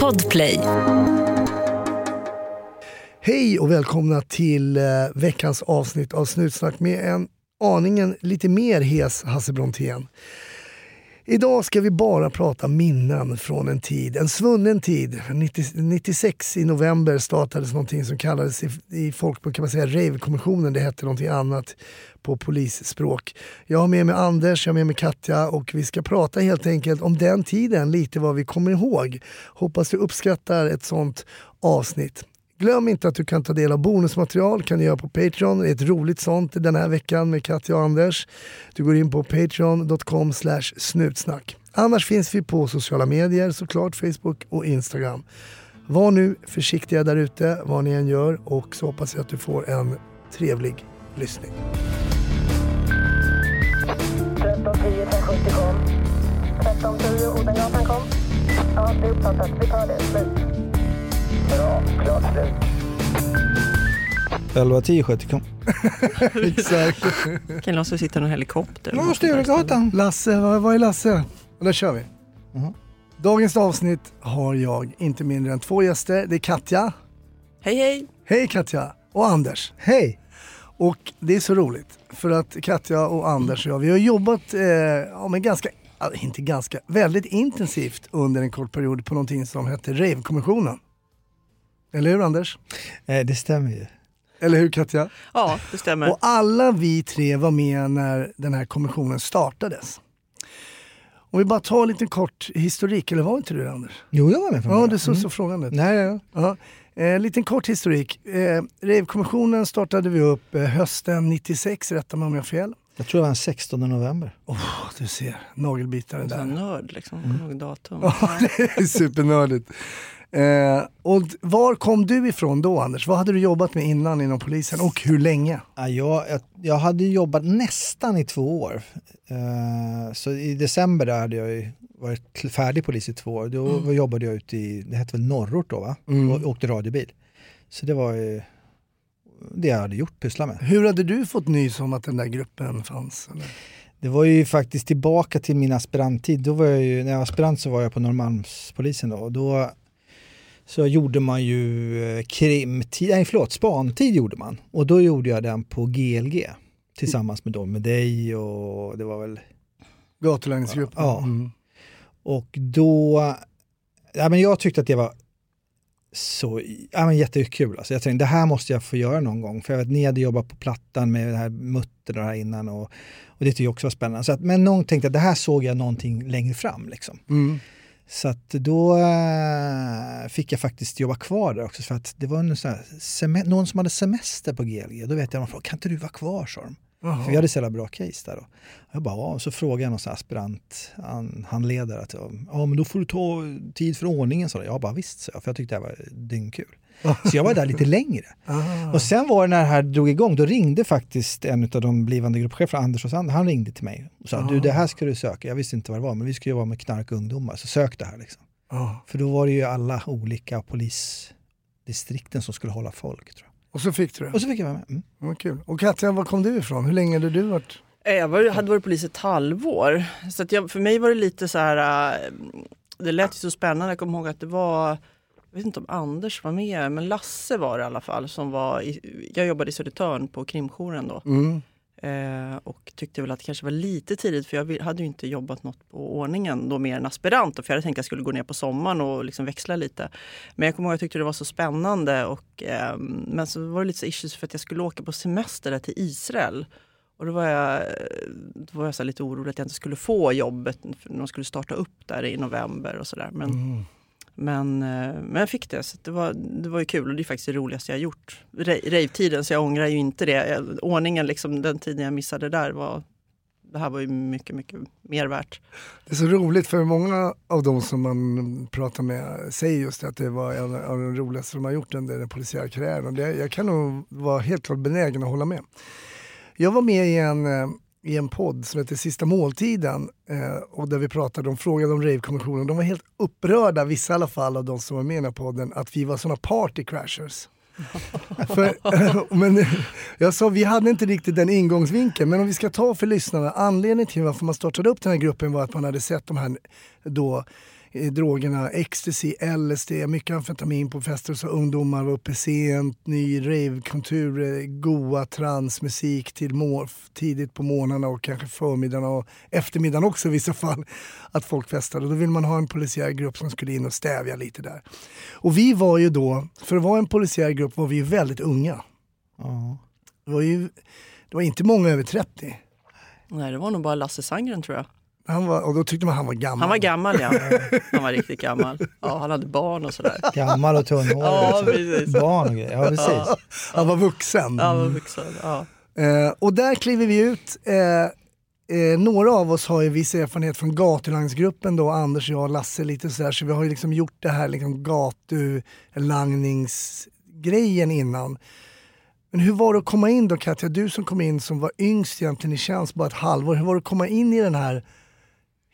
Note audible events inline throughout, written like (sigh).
Podplay. Hej och välkomna till eh, veckans avsnitt av Snutsnack med en aningen lite mer hes Hasse Brontén. Idag ska vi bara prata minnen från en tid, en svunnen tid. 90, 96 i november startades någonting som kallades i, i folkmun kan man säga Rave-kommissionen. Det hette någonting annat på polisspråk. Jag har med mig Anders, jag har med mig Katja och vi ska prata helt enkelt om den tiden, lite vad vi kommer ihåg. Hoppas du uppskattar ett sånt avsnitt. Glöm inte att du kan ta del av bonusmaterial, kan du göra på Patreon. Det är ett roligt sånt den här veckan med Katja och Anders. Du går in på patreon.com snutsnack. Annars finns vi på sociala medier, såklart Facebook och Instagram. Var nu försiktiga där ute, vad ni än gör och så hoppas jag att du får en trevlig lyssning. 1310 1070 kom. 1310 Odengatan kom. Ja, det är uppfattat. Vi tar det. Slut. Bra. Klart slut. 11 10 70 kom. (laughs) Exakt. Kan Lasse sitta i någon helikopter? Ja, Sturegatan. Lasse, vad, vad är Lasse? Och där kör vi. Mhm. Dagens avsnitt har jag inte mindre än två gäster. Det är Katja. Hej hej! Hej Katja! Och Anders. Hej! Och det är så roligt för att Katja och Anders och jag, vi har jobbat, eh, ja, men ganska, ja, inte ganska, väldigt intensivt under en kort period på någonting som hette Rave-kommissionen. Eller hur Anders? Eh, det stämmer ju. Eller hur Katja? Ja, det stämmer. Och alla vi tre var med när den här kommissionen startades. Om vi bara tar en liten kort historik, eller var inte du det Anders? Jo, jag var med från Ja, du såg så Mm. frågande ut. Nej, ja. Ja. Eh, liten kort historik. Eh, Rave-kommissionen startade vi upp eh, hösten 96, rätta mig om jag har fel. Jag tror det var den 16 november. Åh, du ser, nagelbitare Så där. nörd liksom. Ihåg datum. Ja, (laughs) det är supernördigt. Eh, och var kom du ifrån då Anders? Vad hade du jobbat med innan inom polisen och hur länge? Ja, jag, jag, jag hade jobbat nästan i två år. Eh, så i december där hade jag varit färdig polis i två år. Då jobbade jag ute i, det hette väl norrort då va? Mm. Och åkte radiobil. Så det var ju det jag hade gjort, pyssla med. Hur hade du fått nys om att den där gruppen fanns? Eller? Det var ju faktiskt tillbaka till min aspiranttid. Då var jag ju, när jag var aspirant så var jag på Norrmalmspolisen då. Och då så gjorde man ju eh, krimtid, nej förlåt, spantid gjorde man. Och då gjorde jag den på GLG tillsammans med, då, med dig och det var väl Gatulangningsgruppen? Ja. Mm. Och då, ja men jag tyckte att det var så, ja men jättekul. Alltså jag tänkte det här måste jag få göra någon gång. För jag vet, ni hade jobbat på Plattan med det här muttern och det här innan och, och det tyckte jag också var spännande. Så att, men någon tänkte att det här såg jag någonting längre fram liksom. Mm. Så att då eh, fick jag faktiskt jobba kvar där också för att det var en sån någon som hade semester på GLG. Då vet jag de frågade, kan inte du vara kvar sa de. För vi hade så jävla bra case där då. Jag bara, ja, så frågade jag någon sån här aspirant han, handledare att ja men då får du ta tid för ordningen sa. Jag bara visst sa jag, för jag tyckte det här var dyngkul. Så jag var där lite längre. Ah. Och sen var det när det här drog igång, då ringde faktiskt en av de blivande gruppcheferna, Anders och Sand, han ringde till mig och sa du det här ska du söka. Jag visste inte vad det var, men vi ska jobba med knarkungdomar, så sök det här liksom. Ja. För då var det ju alla olika polisdistrikten som skulle hålla folk. Tror jag. Och så fick du det? Och så fick jag vara med. Mm. Vad kul. Och Katja, var kom du ifrån? Hur länge hade du varit? Eh, Jag var, hade varit polis ett halvår. Så att jag, för mig var det lite så här, äh, det lät ju så spännande. Jag kommer ihåg att det var, jag vet inte om Anders var med, men Lasse var det i alla fall. Som var i, jag jobbade i Södertörn på krimjouren då. Mm. Eh, och tyckte väl att det kanske var lite tidigt för jag hade ju inte jobbat något på ordningen då mer än aspirant. För jag hade tänkt att jag skulle gå ner på sommaren och liksom växla lite. Men jag kommer ihåg att jag tyckte det var så spännande. Och, eh, men så var det lite så issues för att jag skulle åka på semester där till Israel. Och då var jag, då var jag så lite orolig att jag inte skulle få jobbet för de skulle starta upp där i november och sådär. Men, Mm men, eh, men jag fick det, så det var, det var ju kul och det är faktiskt det roligaste jag gjort. Rejvtiden, Rave-tiden, så jag ångrar ju inte det. Ordningen, liksom, den tiden jag missade där var det här var ju mycket, mycket mer värt. Det är så roligt för många av de som man pratar med säger just det, att det var en av de roligaste de har gjort under den polisiära karriären. Jag kan nog vara helt klart benägen att hålla med. Jag var med i en, eh, i en podd som heter Sista måltiden eh, och där vi pratade om, frågade om Rave-kommissionen. De var helt upprörda, vissa i alla fall av de som var med i den här podden, att vi var såna party crashers. (laughs) för, men jag sa, vi hade inte riktigt den ingångsvinkeln, men om vi ska ta för lyssnarna, anledningen till varför man startade upp den här gruppen var att man hade sett de här då eh, drogerna, ecstasy, LSD, mycket amfetamin på fester så ungdomar var uppe sent, ny ravekultur, eh, goa transmusik till må- tidigt på morgnarna och kanske förmiddagen och eftermiddagen också i vissa fall. Att folk festade. Då vill man ha en polisiär grupp som skulle in och stävja lite där. Och vi var ju då, för att vara en polisiär grupp var vi ju väldigt unga. Ja. Det var ju det var inte många över 30. Nej, det var nog bara Lasse Sandgren tror jag. Han var, och då tyckte man han var gammal. Han var gammal ja. (laughs) Han var riktigt gammal. Ja, han hade barn och sådär. Gammal och tunnhårig. Ja, liksom. precis. Barn och grejer. Ja, precis. Han var vuxen. Ja, han var vuxen. Ja. Eh, och där kliver vi ut. Eh, eh, några av oss har ju viss erfarenhet från gatulangningsgruppen då, Anders, jag och Lasse lite sådär. Så vi har ju liksom gjort det här liksom gatulangningsgrejen innan. Men hur var det att komma in då Katja? Du som kom in som var yngst egentligen i tjänst, bara ett halvår. Hur var det att komma in i den här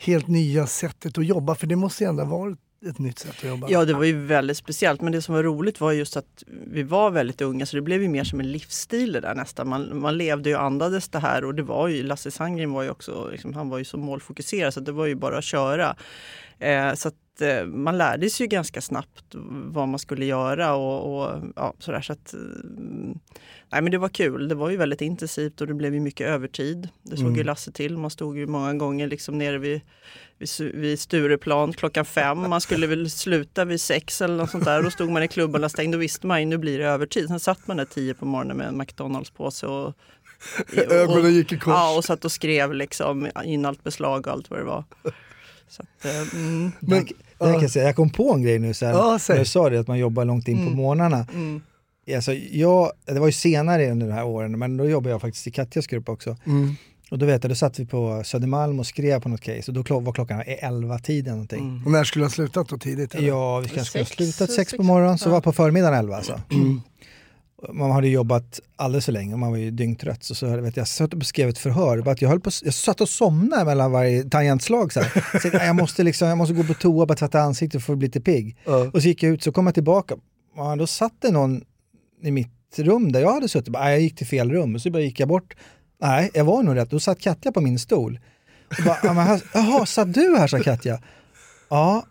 helt nya sättet att jobba? För det måste ju ändå ha varit ett nytt sätt att jobba. ja, det var ju väldigt speciellt. Men det som var roligt var just att vi var väldigt unga så det blev ju mer som en livsstil det där nästan. Man, man levde ju och andades det här och det var ju, Lasse Sandgren var ju också, liksom, han var ju så målfokuserad så det var ju bara att köra. Eh, så att eh, man lärde sig ju ganska snabbt vad man skulle göra och, och ja, sådär. Så att, eh, nej, men det var kul. Det var ju väldigt intensivt och det blev ju mycket övertid. Det såg ju Lasse till. Man stod ju många gånger liksom nere vid, vid, vid Stureplan klockan fem. Man skulle väl sluta vid sex eller något sånt där. Då stod man i klubbarna stängd. Då visste man ju nu blir det övertid. Sen satt man där tio på morgonen med en McDonalds-påse och (laughs) och- Ögonen gick i kors. Ja, och satt och skrev liksom in allt beslag och allt vad det var. Så att, eh, mm, Men, Det kan jag, säga. jag kom på en grej nu sen, Ja, när du sa det att man jobbar långt in på morgnarna. mm, Alltså, jag, det var ju senare under de här åren, men då jobbade jag faktiskt i Katjas grupp också. mm. Och då vet jag, då satt vi på Södermalm och skrev på något case och då var klockan 11-tiden någonting. mm. Och när skulle du ha slutat då tidigt? eller? Ja, vi kanske skulle ha slutat sex på morgonen, så var på förmiddagen 11 alltså. Man hade jobbat alldeles för länge man var ju dyngtrött. Så, så vet jag, jag satt och skrev ett förhör, bara att jag, höll på, jag satt och somnade mellan varje tangentslag. Så. Så jag, måste liksom, jag måste gå på toa, bara tvätta ansiktet för att bli lite pigg. Ja. Och så gick jag ut, så kom jag tillbaka. Ja, då satt det någon i mitt rum där jag hade suttit. Bara, "Nej, jag gick till fel rum. Och så bara gick jag bort. Nej, jag var nog rätt. Då satt Katja på min stol. Och bara, "Ja, men här, Jaha, satt du här? sa Katja. Ja.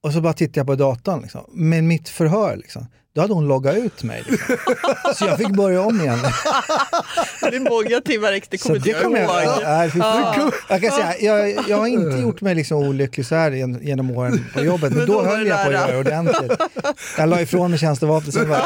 Och så bara tittade jag på datorn. Liksom. Med mitt förhör, liksom. Då hade hon loggat ut mig. Liksom. Så jag fick börja om igen. (laughs) Det är många timmar extra, Så kommer inte det jag kommer jag, ihåg. ja, nej. Ja. jag kan säga, jag, jag har inte gjort mig liksom olycklig så här gen- genom åren på jobbet, men, Men då, då var höll jag på att göra det ordentligt. Jag la ifrån mig tjänstevapnet, sen bara,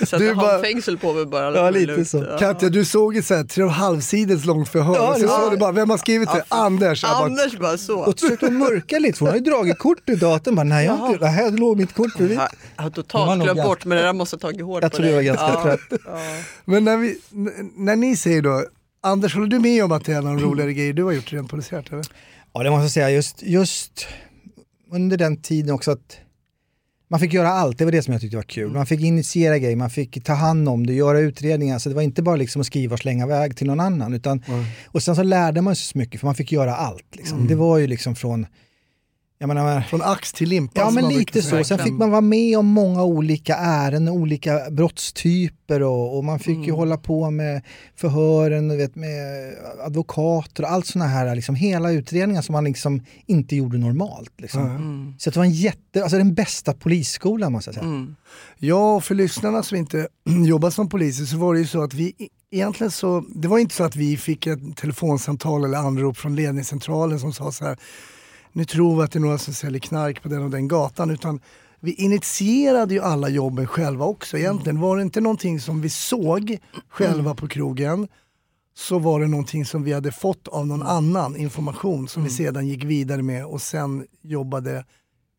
Sätta Du bara- handfängsel på mig bara. Ja, lite lugnt. så. Ja. Katja, du såg ett så här tre och halv sidors långt förhör. Ja, och så var- du bara, vem har skrivit det? Anders. Jag bara, Anders bara så. och försökte hon mörka lite, för hon har ju dragit kort ur datorn. Bara, nej, jag har inte, här låg mitt kort bredvid. Jag har totalt glömt ganska- bort men det där måste ha tagit hårt Jag på tror jag var dig. ganska ja. trött. Ja. Men när, vi, när ni säger då, Anders håller du med om att det är en av de roligare grejer du har gjort rent polisiärt? Eller? Ja, det måste jag säga, just, just under den tiden också att man fick göra allt, det var det som jag tyckte var kul. Man fick initiera grejer, man fick ta hand om det, göra utredningar. Så det var inte bara liksom att skriva och slänga iväg till någon annan. Utan, Och sen så lärde man sig så mycket, för man fick göra allt. Liksom. Det var ju liksom från, jag menar, Från ax till limpa. Ja men lite så. Sen fick man vara med om många olika ärenden, olika brottstyper och, och man fick ju hålla på med förhören vet, med advokater och allt sådana här, liksom, hela utredningar som man liksom inte gjorde normalt. Liksom. Mm. Så det var en jätte, alltså den bästa polisskolan måste jag säga. Mm. Ja, och för lyssnarna som inte (clears throat) jobbar som poliser så var det ju så att vi e- egentligen så, det var inte så att vi fick ett telefonsamtal eller anrop från ledningscentralen som sa så här, nu tror vi att det är några som säljer knark på den och den gatan, utan vi initierade ju alla jobben själva också egentligen. Var det inte någonting som vi såg själva på krogen så var det någonting som vi hade fått av någon annan information som vi sedan gick vidare med och sen jobbade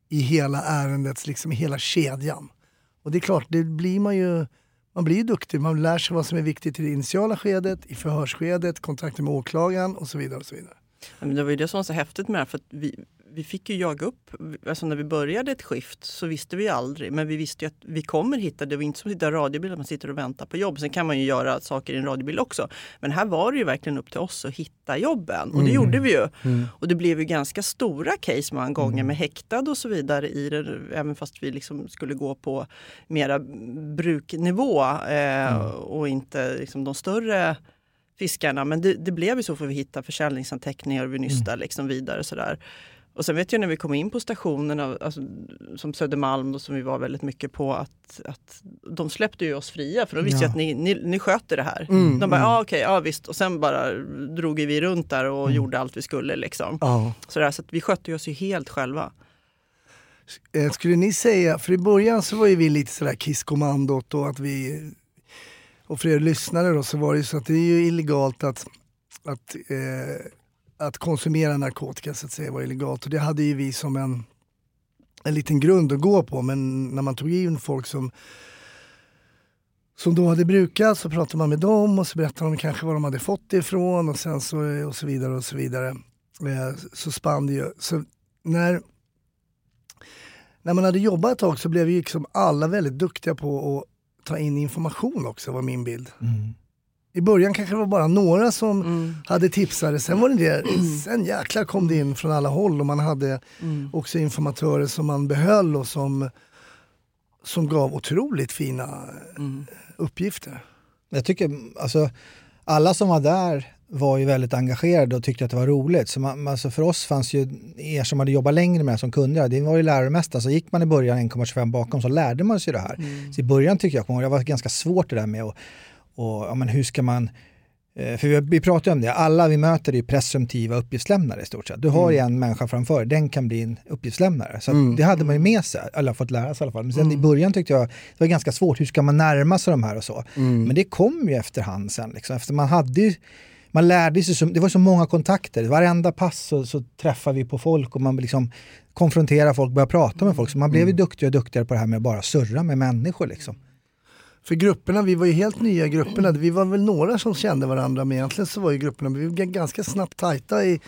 i hela ärendets, liksom i hela kedjan. Och det är klart, det blir man ju man blir ju duktig, man lär sig vad som är viktigt i det initiala skedet, i förhörsskedet, kontakten med åklagaren och så vidare. Och så vidare. Men det var ju det som var så häftigt med det, för att vi, vi fick ju jaga upp, alltså när vi började ett skift så visste vi aldrig, men vi visste ju att vi kommer hitta, det var inte som att sitta i radiobil, att man sitter och väntar på jobb. Sen kan man ju göra saker i en radiobil också. Men här var det ju verkligen upp till oss att hitta jobben och det gjorde vi ju. Och det blev ju ganska stora case många gånger med häktad och så vidare i det, även fast vi liksom skulle gå på mera bruknivå eh, och inte liksom de större fiskarna. Men det, det blev ju så för vi hittade försäljningsanteckningar och vi nystade liksom vidare sådär. Och sen vet jag när vi kom in på stationerna, alltså, som Södermalm då, som vi var väldigt mycket på, att, att de släppte ju oss fria för de visste Ja. att ni, ni, ni sköter det här. Mm, de bara, mm. ja okej, ja visst. Och sen bara drog vi runt där och Mm. gjorde allt vi skulle. Liksom. Ja. Så, där, så att vi skötte oss ju helt själva. Eh, Skulle ni säga, för i början så var ju vi lite sådär kisskommandot och att vi, och för er lyssnare då så var det ju så att det är ju illegalt att, att, eh, att konsumera narkotika så att säga var illegalt och det hade ju vi som en, en liten grund att gå på men när man tog in folk som som då hade brukat så pratade man med dem och så berättade de kanske var de hade fått det ifrån och sen så och så vidare och så vidare. Eh, Så spann det ju. Så när, när man hade jobbat ett tag så blev ju liksom alla väldigt duktiga på att ta in information också var min bild. Mm. I början kanske det var bara några som Mm. hade tipsare, sen var det det, sen jäklar kom det in från alla håll och man hade Mm. också informatörer som man behöll och som, som gav otroligt fina Mm. uppgifter. Jag tycker, alltså, alla som var där var ju väldigt engagerade och tyckte att det var roligt. Så man, alltså för oss fanns ju er som hade jobbat längre med det som kunde det. Var ju läromästare. Så gick man i början 1,25 bakom så lärde man sig det här. Mm. Så i början tycker jag, det var ganska svårt det där med att, och, ja, men hur ska man eh, för vi, vi pratar om det, alla vi möter är ju presumtiva uppgiftslämnare i stort sett. Du har ju en människa framför dig, den kan bli en uppgiftslämnare. Så Mm. det hade man ju med sig, eller fått lära sig i alla fall. Men sen i början tyckte jag det var ganska svårt, hur ska man närma sig de här och så. Men det kom ju efterhand sen. Liksom. Efter man hade ju, man lärde sig, så, det var så många kontakter. Varenda pass så, så träffade vi på folk och man liksom konfronterade folk, började prata med folk. Så man blev ju duktigare och duktigare på det här med att bara surra med människor. Liksom. För grupperna, vi var ju helt nya i grupperna. Vi var väl några som kände varandra men egentligen så var ju grupperna, vi var ganska snabbt tajta i,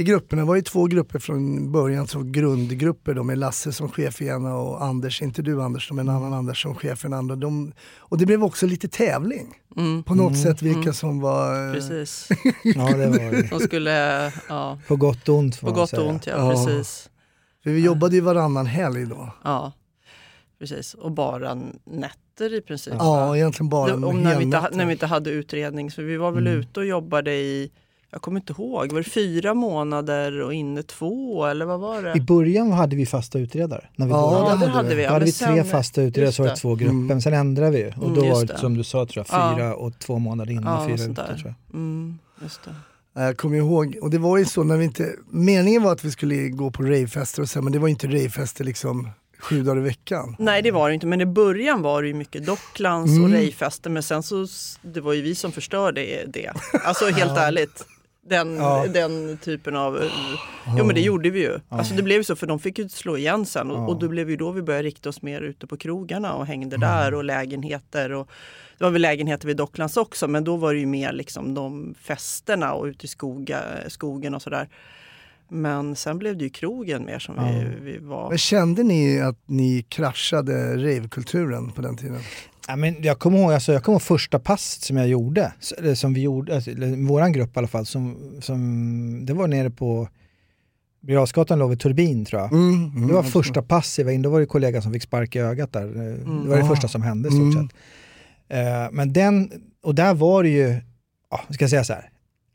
i grupperna. Det var ju två grupper från början, så grundgrupper då, med Lasse som chef i ena och Anders, inte du Anders, men en annan Anders som chef i den andra. De, och det blev också lite tävling Mm. på något sätt vilka som var... eh, Precis. (laughs) Ja, det var ju De skulle, ja, på gott och ont. på gott och ont, ja, Ja. precis. För vi jobbade ju varannan helg då. Ja, precis. Och bara nätter i princip. Ja, va? egentligen bara Det- om när, vi inte, när vi inte hade utredning. Så vi var väl Mm. ute och jobbade i, jag kommer inte ihåg, var det fyra månader och inne två eller vad var det? I början hade vi fasta utredare. När vi Ja, började. Ja, det hade hade vi. Då Ja, hade vi tre sen- fasta utredare, så var det två grupper. Mm. Men sen ändrade vi. Och Mm, då just var det som du sa, tror jag, Ja. fyra och två månader innan, Ja, fyra ute. Tror jag. Mm, just det. Jag kommer ihåg, och det var ju så när vi inte, meningen var att vi skulle gå på ravefester och så, men det var inte ravefester liksom sju dagar i veckan. Nej det var det inte, men i början var det ju mycket Docklands Mm. och rejfester men sen så det var ju vi som förstörde det. Alltså helt ärligt. Den, Ja. den typen av... Jo men det gjorde vi ju. Alltså det blev ju så för de fick ju slå igen sen och, Ja. och då blev ju då vi började rikta oss mer ute på krogarna och hängde Mm. där och lägenheter. Och, det var väl lägenheter vid Docklands också men då var det ju mer liksom de festerna och ute i skoga, skogen och sådär. Men sen blev det ju krogen mer som vi, vi var. Men kände ni att ni kraschade ravekulturen på den tiden? Ja, men jag kommer ihåg, alltså, jag kommer ihåg första passet som jag gjorde, som vi gjorde, alltså, våran grupp i alla fall, som, som, det var nere på Birger låg vid Turbin tror jag. Mm, mm, Det var första pass jag var in, då var det kollegan som fick sparka i ögat där. Det var det första som hände i stort Mm. sett. Eh, men den, och där var det ju, ja, ska jag säga så här,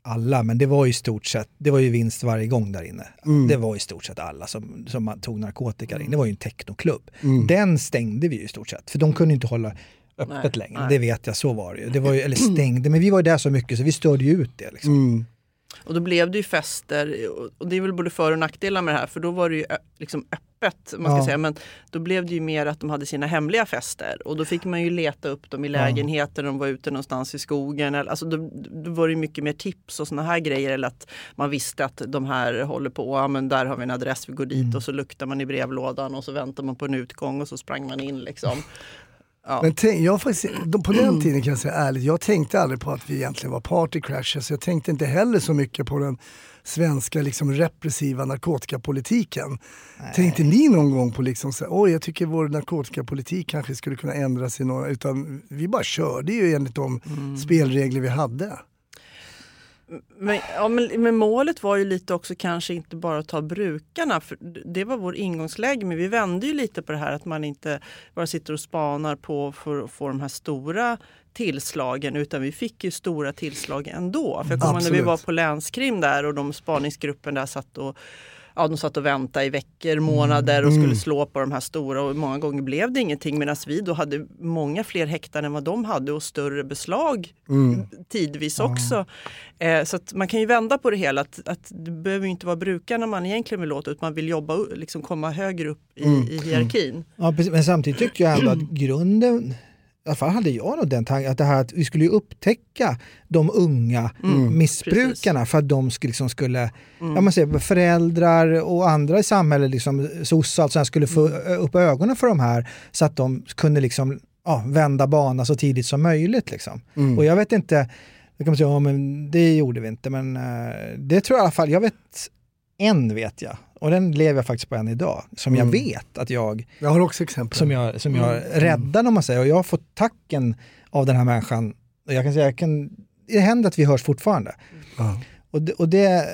alla, men det var ju i stort sett, det var ju vinst varje gång där inne. Mm. Det var i stort sett alla som, som tog narkotika där inne. Det var ju en technoklubb. Mm. Den stängde vi ju i stort sett, för de kunde inte hålla öppet Nej, längre. nej. Det vet jag, så var det ju. Det var ju. Eller stängde, men vi var ju där så mycket så vi störde ju ut det. Liksom. Mm. Och då blev det ju fester och det är väl både för och nackdelar med det här för då var det ju liksom öppet. Man ska Ja. säga. Men då blev det ju mer att de hade sina hemliga fester och då fick man ju leta upp dem i lägenheter när de var ute någonstans i skogen. Alltså då, då var det ju mycket mer tips och såna här grejer. Eller att man visste att de här håller på, ja, men där har vi en adress, vi går dit och så luktar man i brevlådan och så väntar man på en utgång och så sprang man in liksom. Ja. Men tänk, jag faktiskt, på den tiden kan jag säga ärligt, jag tänkte aldrig på att vi egentligen var party crashers. Jag tänkte inte heller så mycket på den svenska liksom, repressiva narkotikapolitiken. Tänkte ni någon gång på liksom, så, här, oj jag tycker vår narkotikapolitik kanske skulle kunna ändras i några, utan vi bara körde ju enligt de spelregler vi hade. Men, ja, men, men målet var ju lite också kanske inte bara att ta brukarna, för det var vår ingångsläge, men vi vände ju lite på det här att man inte bara sitter och spanar på för att få de här stora tillslagen, utan vi fick ju stora tillslag ändå. För jag kommer när vi var på länskrim där och de spaningsgruppen där satt och ja, de satt och väntade i veckor, månader och Mm. skulle slå på de här stora och många gånger blev det ingenting medan vi då hade många fler häktade än vad de hade och större beslag Mm. tidvis också. Eh, så att man kan ju vända på det hela, att, att det behöver ju inte vara brukarna man egentligen vill åt utan man vill jobba, liksom komma högre upp i, Mm. i hierarkin. Ja, precis. Men samtidigt tyckte jag ändå att (clears throat) grunden, i alla fall hade jag nog den tanken, att det här att vi skulle upptäcka de unga missbrukarna för att de skulle, liksom skulle ja, man säger, föräldrar och andra i samhället, liksom, soc och allt sånt här, skulle få ö- upp ögonen för de här så att de kunde liksom, ja, vända bana så tidigt som möjligt. Liksom. Mm. Och jag vet inte, då kan man säga, ja, men det gjorde vi inte, men eh, det tror jag i alla fall, jag vet, en vet jag, och den lever jag faktiskt på än idag, som jag Mm. vet att jag Jag har också exempel. som jag, som jag räddade om man säger. Och jag har fått tacken av den här människan. Och jag kan säga, jag kan, det händer att vi hörs fortfarande. Ja. Och det, och det,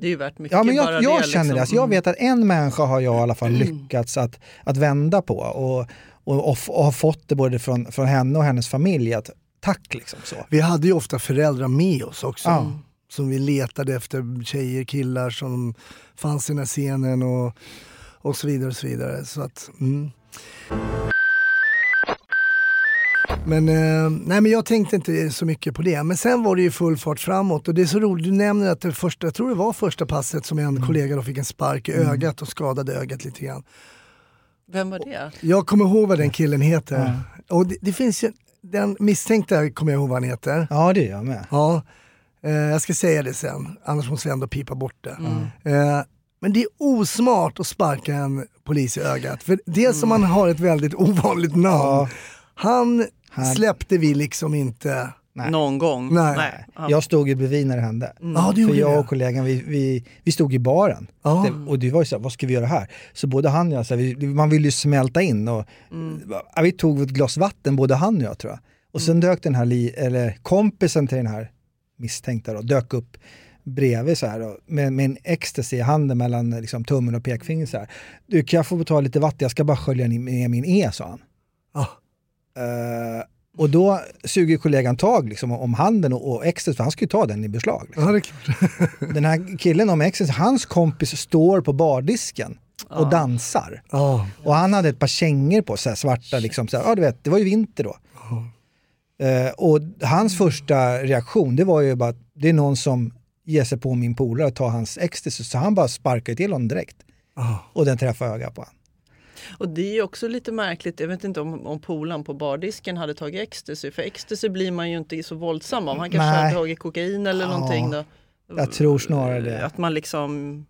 Det är ju värt mycket ja, men bara jag, jag det. känner det. liksom. Alltså, jag Mm. vet att en människa har jag i alla fall lyckats att, att vända på. Och, och, och, och har fått det både från, från henne och hennes familj. Att, tack liksom så. Vi hade ju ofta föräldrar med oss också. Ja. Som vi letade efter tjejer, killar som fanns i den här scenen och, och så vidare. och så vidare. Så att, mm. Men, eh, nej, men jag tänkte inte så mycket på det. Men sen var det ju full fart framåt och det är så roligt, du nämner att det första, jag tror det var första passet som en kollega då fick en spark i ögat och skadade ögat lite grann. Vem var det? Jag kommer ihåg vad den killen heter. Och det, det finns ju, den misstänkta kommer jag ihåg vad han heter. Ja, det gör jag med. Ja, eh, jag ska säga det sen, annars måste vi ändå pipa bort det. Eh, men det är osmart att sparka en polis i ögat. För dels som han har ett väldigt ovanligt namn. Ja. Han Han- släppte vi liksom inte. Nej. Någon gång? Nej. Ja. Jag stod ju bredvid när det hände. Ja, du För jag och kollegan, vi, vi, vi stod i baren. Ja. Det, och det var ju så här, vad ska vi göra här? Så både han och jag, så här, vi, man ville ju smälta in och ja, vi tog ett glas vatten, både han och jag tror jag. Och sen dök den här, li, eller kompisen till den här misstänkta då, dök upp bredvid så här och med, med en ecstasy i handen mellan liksom, tummen och pekfingret så här. Du kan jag få ta lite vatten, jag ska bara skölja ner min E, sa han. Ja. Eh, och då suger kollegan tag liksom, om handen och, och ecstasy, för han ska ju ta den i beslag. Liksom. Ja, det är klart. (laughs) Den här killen om ecstasy, hans kompis står på bardisken och dansar. Ja. Och han hade ett par kängor på sig, svarta liksom. Så här, ja, du vet, det var ju vinter då. Eh, och hans första reaktion, det var ju bara att det är någon som ger sig på min polare och tar hans ecstasy. Så han bara sparkar till honom direkt. Ja. Och den träffar ögat på honom. Och det är ju också lite märkligt, jag vet inte om, om polaren på bardisken hade tagit ecstasy, för ecstasy blir man ju inte så våldsam av. Han kanske Nej. hade tagit kokain eller Ja, någonting då. jag tror snarare det. Att man liksom,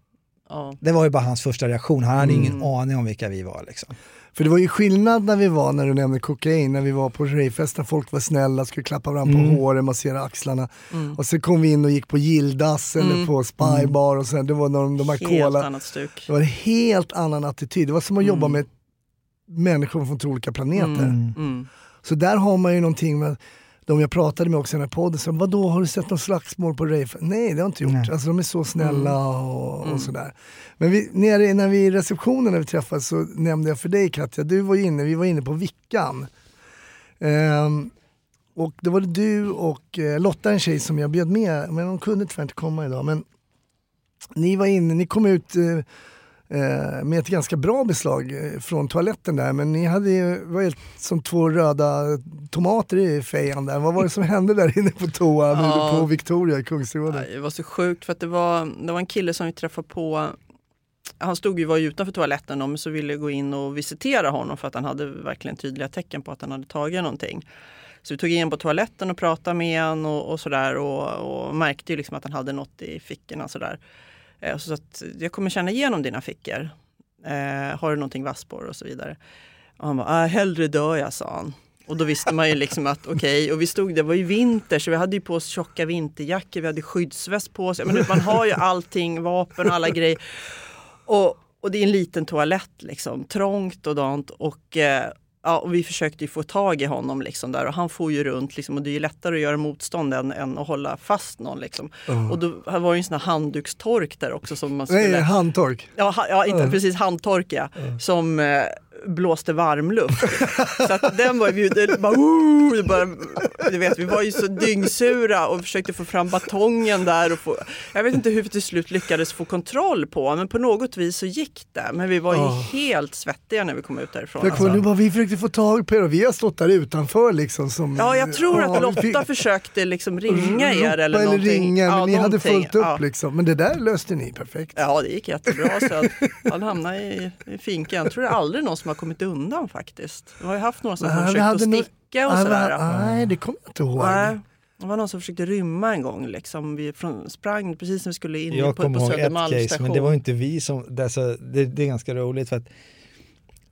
ja. Det var ju bara hans första reaktion. Han hade Mm. ingen aning om vilka vi var. Liksom. För det var ju skillnad när vi var, när du nämnde kokain, när vi var på ravefesten, folk var snälla, skulle klappa varandra på Mm. håret, massera axlarna. Och sen kom vi in och gick på Gildas eller på Spybar och sen det var de, de här helt cola. annat stuk. Det var en helt annan attityd. Det var som att jobba med människor från två olika planeter. Mm. Mm. Så där har man ju någonting med de jag pratade med också i den här podden, så, vadå har du sett någon slagsmål på rave? Nej det har jag inte gjort, Nej. alltså, de är så snälla och, och sådär. Men vi, nere, när vi i receptionen när vi träffades så nämnde jag för dig Katja, du var inne, vi var inne på Vickan. Ehm, och då var det du och eh, Lotta, en tjej som jag bjöd med, men hon kunde tyvärr inte komma idag. Men ni var inne, ni kom ut eh, med ett ganska bra beslag eh, från toaletten där, men ni hade ju, var som två röda tomater i fejan där. Vad var det som hände där inne på toan Ja. på Victoria i Kungsträdgården? Det var så sjukt för att det var, det var en kille som vi träffade på han stod ju var ju utanför toaletten och så ville jag gå in och visitera honom för att han hade verkligen tydliga tecken på att han hade tagit någonting. Så vi tog in på toaletten och pratade med honom och, och sådär och, och märkte ju liksom att han hade något i fickorna sådär. Eh, så att jag kommer känna igenom dina fickor. Eh, har du någonting vass på dig och så vidare. Och han bara, äh, hellre dör jag, sa han. Och då visste man ju liksom att (laughs) okej, och vi stod, det var ju vinter så vi hade ju på oss tjocka vinterjackor, vi hade skyddsväst på oss. Men man har ju (laughs) allting, vapen och alla grejer. Och, och det är en liten toalett liksom, trångt och dant. Och, eh, ja, och vi försökte ju få tag i honom liksom där och han får ju runt liksom, och det är ju lättare att göra motstånd än, än att hålla fast någon. Liksom. Och då var det ju en sån här handdukstork där också som man skulle... Nej, handtork. Ja, ha, ja inte precis handtork ja. Som eh, blåste varmluft. (laughs) så att den var ju, det bara, uh, det bara, du vet, vi var ju så dyngsura och försökte få fram batongen där. Och få, jag vet inte hur vi till slut lyckades få kontroll på, men på något vis så gick det. Men vi var ju Oh. helt svettiga när vi kom ut därifrån. För Alltså. bara, vi försökte få tag på er och vi har stått där utanför liksom. Som, Ja, jag tror Ja, att Lotta fick- försökte liksom ringa er eller någonting. ringa, men Ja, ni hade någonting. fullt upp Ja. liksom. Men det där löste ni perfekt. Ja, det gick jättebra. Så att han hamnade i, i finkan. Jag tror det aldrig någon som har kommit undan faktiskt. Vi har ju haft några som Nej, försökt att sticka och Nej, sådär. Nej, det kommer jag inte ihåg. Nej, det var någon som försökte rymma en gång. Liksom. Vi från, sprang precis när vi skulle in Jag på, på ett Södermalms case, station. men det var inte vi som... Det, alltså, det, det är ganska roligt för att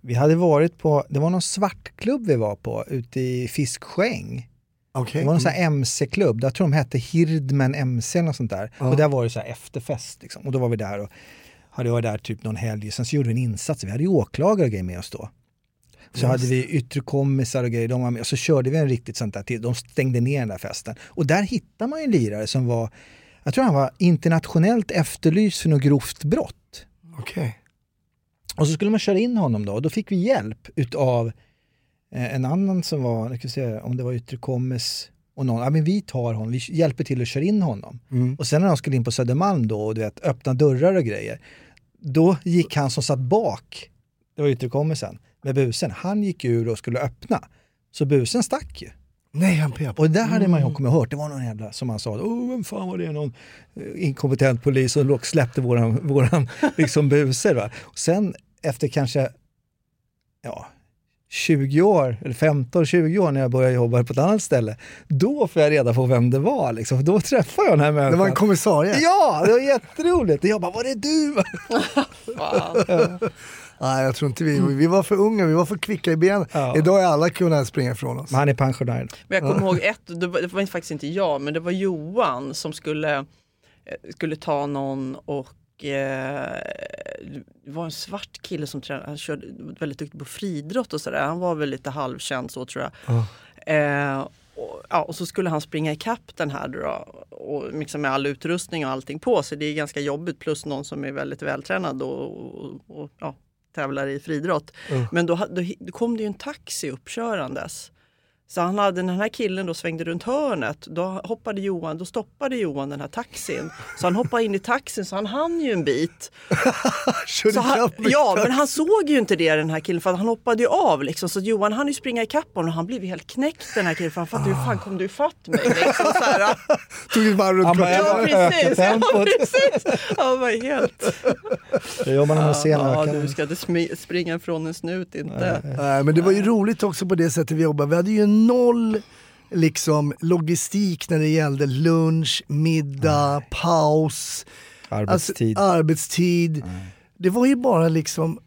vi hade varit på, det var någon svartklubb vi var på ute i Fiskskäng. Okej. Det var någon sån här MC-klubb, jag tror de hette Hirdman MC eller något sånt där. Ja. Och där var det så här efterfest liksom. Och då var vi där och hade varit där typ någon helg. Sen så gjorde vi en insats, vi hade ju åklagare och grejer med oss då. Så Just. hade vi yttre kommisar och grejer, de var med. Och så körde vi en riktigt sånt där till, de stängde ner den där festen. Och där hittade man ju en lirare som var, jag tror han var internationellt efterlyst för något grovt brott. Okej. Och så skulle man köra in honom då och då fick vi hjälp utav eh, en annan som var, jag ska se om det var yttre kommis och någon, ja men vi tar honom, vi hjälper till att köra in honom. Mm. Och sen när de skulle in på Södermalm då och du vet, öppna dörrar och grejer, då gick han som satt bak, det var yttre kommisen, med busen, han gick ur och skulle öppna. Så busen stack ju. Nej, han pep. Och där hade man Mm. ju kommit hört, det var någon jävla som han sa, oh, vem fan var det, någon eh, inkompetent polis som släppte våran, (laughs) våran liksom buser. Va? Och sen efter kanske ja, 20 år, eller 15-20 år när jag började jobba på ett annat ställe, då får jag reda på vem det var. Liksom. Då träffade jag den här människan. Det var en kommissarie? Ja, det var jätteroligt. Och jag bara, var det du? (laughs) Nej, jag tror inte vi. Vi var för unga, vi var för kvicka i benen. Ja. Idag är alla kunnat springa ifrån oss. Men han är pensionär. Men jag kommer ihåg ett, det var, det var faktiskt inte jag, men det var Johan som skulle, eh, skulle ta någon och eh, det var en svart kille som tränade, han körde väldigt duktig på friidrott och sådär. Han var väl lite halvkänd så tror jag. Ja. Eh, och, ja, och så skulle han springa ikapp den här då, och liksom med all utrustning och allting på sig. Det är ganska jobbigt plus någon som är väldigt vältränad och, och, och ja, tävlar i friidrott. Mm. Men då, då, då kom det ju en taxi uppkörandes. Så han hade, den här killen då svängde runt hörnet, då hoppade Johan, då stoppade Johan den här taxin. Så han hoppade in i taxin så han hann ju en bit. (laughs) Så han, ja, men han såg ju inte det den här killen för att han hoppade ju av liksom. Så Johan hann ju springa ikapp honom och han blev helt knäckt den här killen för han fattade hur fan kom du ifatt mig? Liksom, så här. (laughs) Tog ett varv runt klockan. (laughs) Ja precis, ja, precis. Han var helt... Då jobbar man med scenen. Ja, kan- du ska inte springa ifrån en snut inte. Nej, men det var ju roligt också på det sättet vi jobbade. Vi hade ju noll liksom, logistik när det gällde lunch, middag, paus, Arbetstid. Alltså, arbetstid. Det var ju bara liksom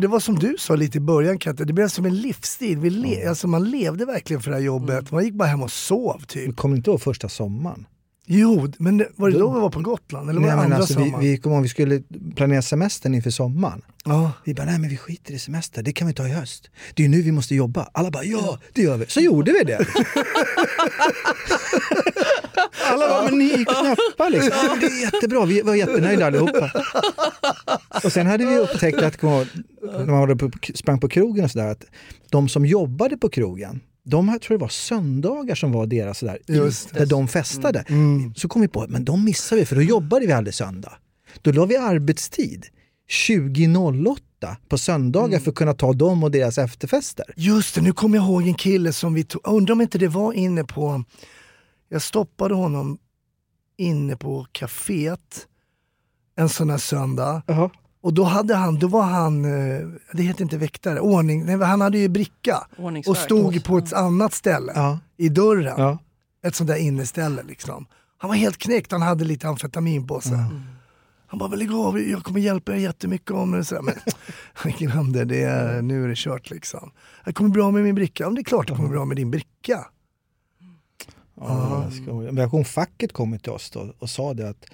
det var som du sa lite i början Katte, det blev som en livsstil. Vi le- alltså, man levde verkligen för det här jobbet. Man gick bara hem och sov typ. Du kommer inte ihåg första sommaren? Jo, men det- var det då vi var på Gotland? Eller var det Nej, men andra alltså, vi, vi, kom ihåg, vi skulle planera semestern inför sommaren. Ja. Vi bara, nej men vi skiter i semester, det kan vi ta i höst. Det är ju nu vi måste jobba. Alla bara, ja det gör vi. Så gjorde vi det. (laughs) Alla bara, men ni är knäppa liksom. Ja, det är jättebra, vi var jättenöjda allihopa. Och sen hade vi upptäckt att, när man sprang på krogen och sådär, att de som jobbade på krogen, de här, tror det var söndagar som var deras sådär, Just där de festade. Mm. Så kom vi på, men de missade vi för då jobbade vi aldrig söndag. Då la vi arbetstid 20.08 på söndagar Mm. för att kunna ta dem och deras efterfester. Just det, nu kommer jag ihåg en kille som vi tog, undrar om inte det var inne på, jag stoppade honom inne på kaféet en sån här söndag. Och då, hade han, då var han, eh, det heter inte väktare, ordning, nej, han hade ju bricka och stod på ett annat ställe Ja. i dörren. Ja. Ett sånt där inneställe liksom. Han var helt knäckt, han hade lite amfetamin på sig. Han bara, "Men lägg av, jag kommer hjälpa er jättemycket om det. Så här, Men (laughs) han glömde, det är, nu är det kört liksom. Jag kommer bra med min bricka. Ja, det är klart det kommer bra med din bricka. Ja, jag jag kom, facket kom till oss då och sa det att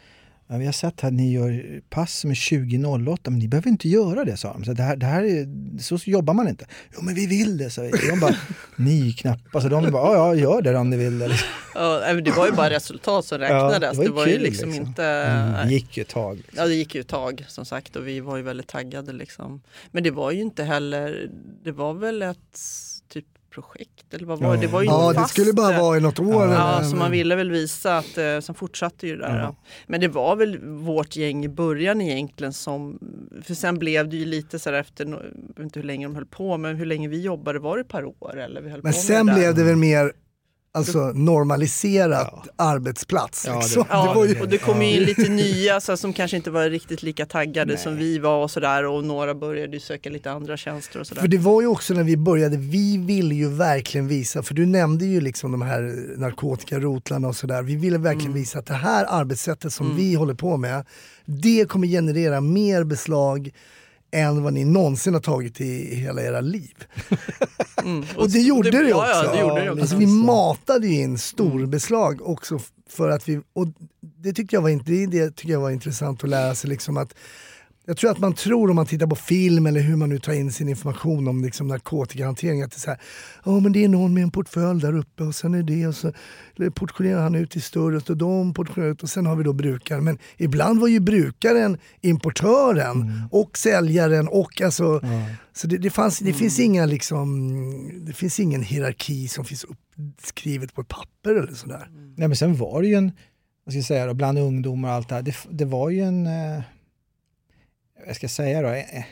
Ja, vi har sett här att ni gör pass som är 2008, men ni behöver inte göra det, sa de. Så, det här, det här är, så jobbar man inte. Jo, men vi vill det, sa vi. De bara, (laughs) ni knappt. Alltså, de bara, ja, ja, gör det om ni vill det. Ja, det var ju bara resultat som räknades. det var ju, liksom, inte... Mm, det gick ju ett tag. Liksom. Ja, det gick ju ett tag som sagt och vi var ju väldigt taggade. Liksom. Men det var ju inte heller, det var väl ett typ projekt eller vad var det? Det var ju Ja, inte det fast, skulle bara vara i något år. Ja, eller- så man ville väl visa att, eh, sen fortsatte ju det där. Ja. ja. Men det var väl vårt gäng i början egentligen som, för sen blev det ju lite så där efter, inte hur länge de höll på, men hur länge vi jobbade, var det ett par år? Eller vi höll Men på sen blev det väl mer alltså, normaliserat Ja. arbetsplats. Ja, det- liksom. Ja, det var ju, och det kom ju in lite nya så här, som kanske inte var riktigt lika taggade Nej. som vi var och sådär och några började söka lite andra tjänster och sådär. för det var ju också när vi började, vi ville ju verkligen visa, för du nämnde ju liksom de här narkotikarotlarna och sådär. Vi ville verkligen Mm. visa att det här arbetssättet som vi håller på med, det kommer generera mer beslag än vad ni någonsin har tagit i hela era liv. (laughs) Mm. Och det gjorde det, ja, också. Ja, det gjorde det också. Alltså vi matade ju in storbeslag också f- för att vi, och det tyckte jag var, det, det tycker jag var intressant att lära sig liksom att jag tror att man tror om man tittar på film eller hur man nu tar in sin information om liksom narkotikahantering att det är så här, ja men det är någon med en portfölj där uppe och sen är det och så portionerar han ut i större och de portionerar ut och sen har vi då brukaren. Men ibland var ju brukaren importören och säljaren och alltså så det, det, fanns, det finns inga liksom, det finns ingen hierarki som finns uppskrivet på ett papper eller sådär. Nej, men sen var det ju en, vad ska jag säga då, bland ungdomar och allt det här, det, det var ju en, eh, vad ska jag säga då, eh,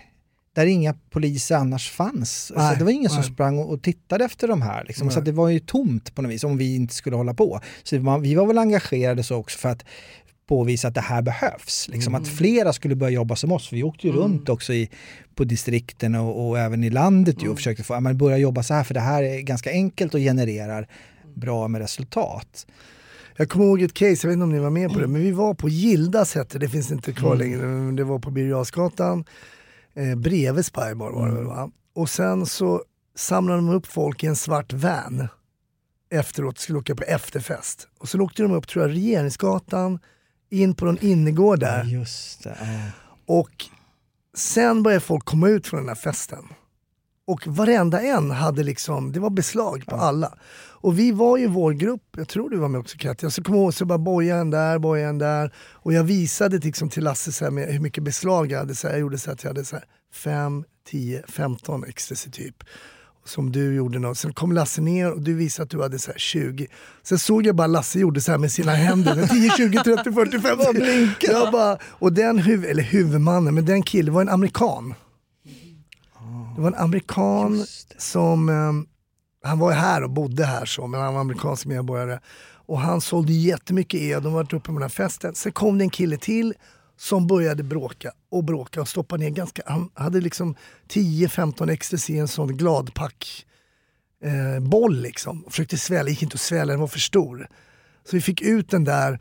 där inga poliser annars fanns. Nej, så det var ingen som nej. sprang och, och tittade efter de här. Liksom. Så det var ju tomt på något vis om vi inte skulle hålla på. Så man, vi var väl engagerade så också för att påvisa att det här behövs. Liksom, Att flera skulle börja jobba som oss. Vi åkte ju runt också i, på distrikten och, och även i landet ju, och försökte få, men börja jobba så här för det här är ganska enkelt och genererar bra med resultat. Jag kommer ihåg ett case, jag vet inte om ni var med på det, men vi var på Gildas hette det, finns inte kvar längre, men det var på Birger eh, bredvid Spybar var det väl va? Och sen så samlade de upp folk i en svart van efteråt, skulle åka på efterfest. Och så åkte de upp, tror jag, Regeringsgatan, in på någon innergård där. Just det. Och sen började folk komma ut från den här festen. Och varenda en hade liksom, det var beslag på alla. Och vi var ju vår grupp, jag tror du var med också Katja, så kom ihåg så bara boja en där, boja en där. Och jag visade liksom till Lasse så här hur mycket beslag jag hade. Så här, jag gjorde så att jag hade så här 5, 10, 15 ecstasy typ. Som du gjorde något. Sen kom Lasse ner och du visade att du hade så här 20. Sen såg jag bara Lasse gjorde så här med sina händer. 10, 20, 30, 40, 50. Jag bara, och den huv, eller huvudmannen, men den killen var en amerikan. Det var en amerikan som, eh, han var här och bodde här så, men han var amerikansk medborgare. Och han sålde jättemycket el, de var uppe på den här festen. Sen kom det en kille till som började bråka och bråka och stoppa ner ganska, han hade liksom 10-15 ecstasy i en sån gladpack eh, boll liksom. Och försökte svälja, gick inte att svälja, den var för stor. Så vi fick ut den där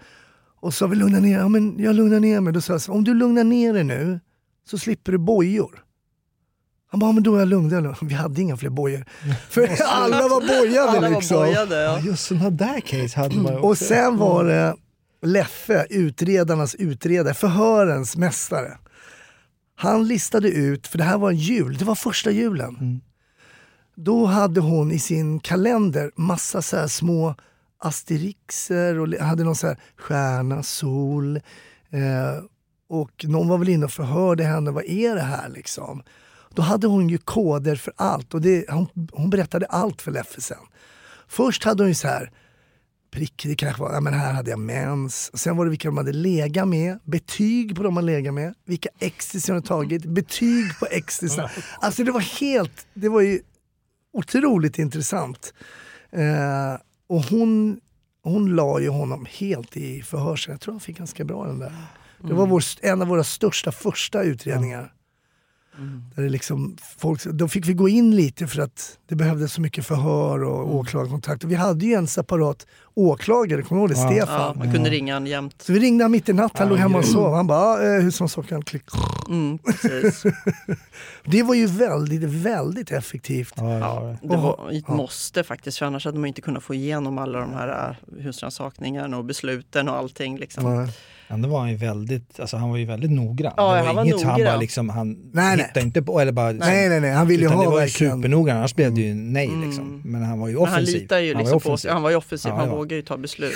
och sa vi lugna ner ja, men jag lugnar ner mig. Då sa jag om du lugnar ner dig nu så slipper du bojor. Han bara, men då är jag lugn. då är jag lugn. Vi hade inga fler bojor. För (laughs) alla var bojade Alla var liksom. bojade. Ja, Ja. just sådana där case hade man ju också. Och sen var det Leffe, utredarnas utredare, förhörens mästare. Han listade ut, för det här var en jul, det var första julen. Då hade hon i sin kalender massa så här små asterixer och hade någon så här stjärna, sol. Eh, och någon var väl inne och förhörde henne, vad är det här liksom? Då hade hon ju koder för allt och det, hon, hon berättade allt för Leffe sen. Först hade hon ju så här, prick, det kanske var, ja, men här hade jag mens. Sen var det vilka de hade legat med, betyg på de man legat med, vilka ecstasy de hade tagit, betyg på ecstasy. Alltså det var helt, det var ju otroligt intressant. Eh, och hon, hon la ju honom helt i förhörs. Jag tror han fick ganska bra den där. Det var vår, en av våra största första utredningar. Där det liksom, folk, då fick vi gå in lite för att det behövdes så mycket förhör och åklagarkontakt. Och vi hade ju en separat åklagare, kommer du ihåg det? Ja. Ja, Stefan. man kunde ringa han jämt. Så vi ringde han mitt i natten, han Ja, låg hemma och sov. Han bara, ja, eh, husrannsakan, klick. Mm. (laughs) Det var ju väldigt, väldigt effektivt. Ja, ja, Ja, ja. det var ett måste faktiskt, för annars hade man inte kunnat få igenom alla de här äh, husrannsakningarna och besluten och allting. Liksom. Ändå var han ju väldigt, alltså han var ju väldigt noggrann. Ja, det var han var inget han bara noggrann. liksom, han Nej, nej. hittade inte på, eller bara... Nej, nej, nej. Han ville ju utan ha det var ju supernoggrann, annars blev det ju nej Mm. liksom. Men han var ju Men han offensiv. litar ju Han var liksom på offensiv. sig. Han var ju offensiv, Ja, han ja. vågar ju ta beslut.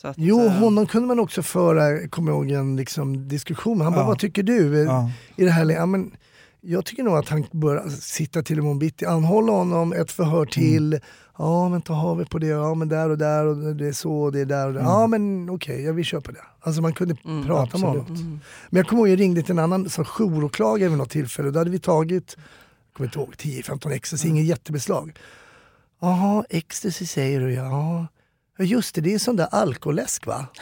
Så att, Jo, eh, honom kunde man också föra, kommer jag ihåg, en liksom, diskussion. Han bara, Ja. vad tycker du Ja. i det här läget? Ja, men jag tycker nog att han bör sitta till imorgon bitti, anhålla honom, ett förhör till. Ja, men ta har vi på det, ja men där och där och det är så och det är där och där. Ja men okej, jag vill köpa det. Alltså man kunde Mm, prata med absolut. honom. Men jag kommer ihåg, jag ringde till en annan som jouråklagare vid något tillfälle. Då hade vi tagit, jag kommer inte ihåg, 10-15 ecstasy, inget jättebeslag. Jaha, ecstasy säger du ja. Ja just det, det är sån där alkoläsk va? (laughs)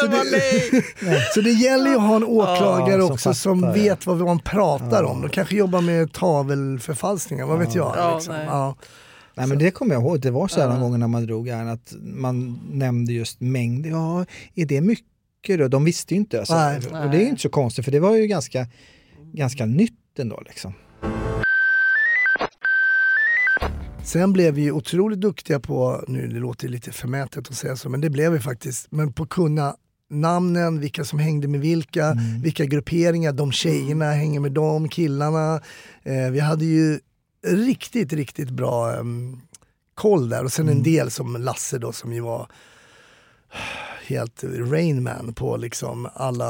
Så det, (laughs) Så det gäller ju att ha en åklagare som också som fattar, ja. vet vad man pratar om. De kanske jobbar med tavelförfalskningar, vad vet jag. Ja, liksom. Nej. men det kommer jag ihåg, det var så här Ja. någon gång när man drog här att man nämnde just mängd. Ja, är det mycket då? De visste ju inte. Alltså. Nej. Och det är ju inte så konstigt för det var ju ganska, ganska nytt ändå liksom. Sen blev vi otroligt duktiga på, nu det låter lite förmätet att säga så, men det blev vi faktiskt, men på att kunna namnen, vilka som hängde med vilka, Mm. vilka grupperingar, de tjejerna hänger med de killarna. Eh, vi hade ju riktigt, riktigt bra em, koll där och sen Mm. en del som Lasse då som ju var helt Rainman på liksom alla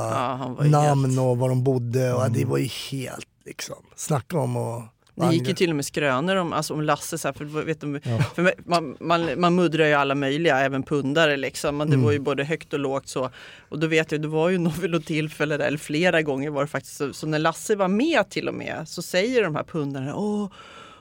ja, namn helt, och var de bodde och Mm. det var ju helt liksom, snacka om och Det gick ju till och med skrönor om, alltså om Lasse, så här, för, vet du, Ja. för man, man, man muddrar ju alla möjliga, även pundare liksom. Men det Mm. var ju både högt och lågt så. Och då vet jag, det var ju (laughs) något tillfälle, där, eller flera gånger var det faktiskt så, så när Lasse var med till och med så säger de här pundarna, åh,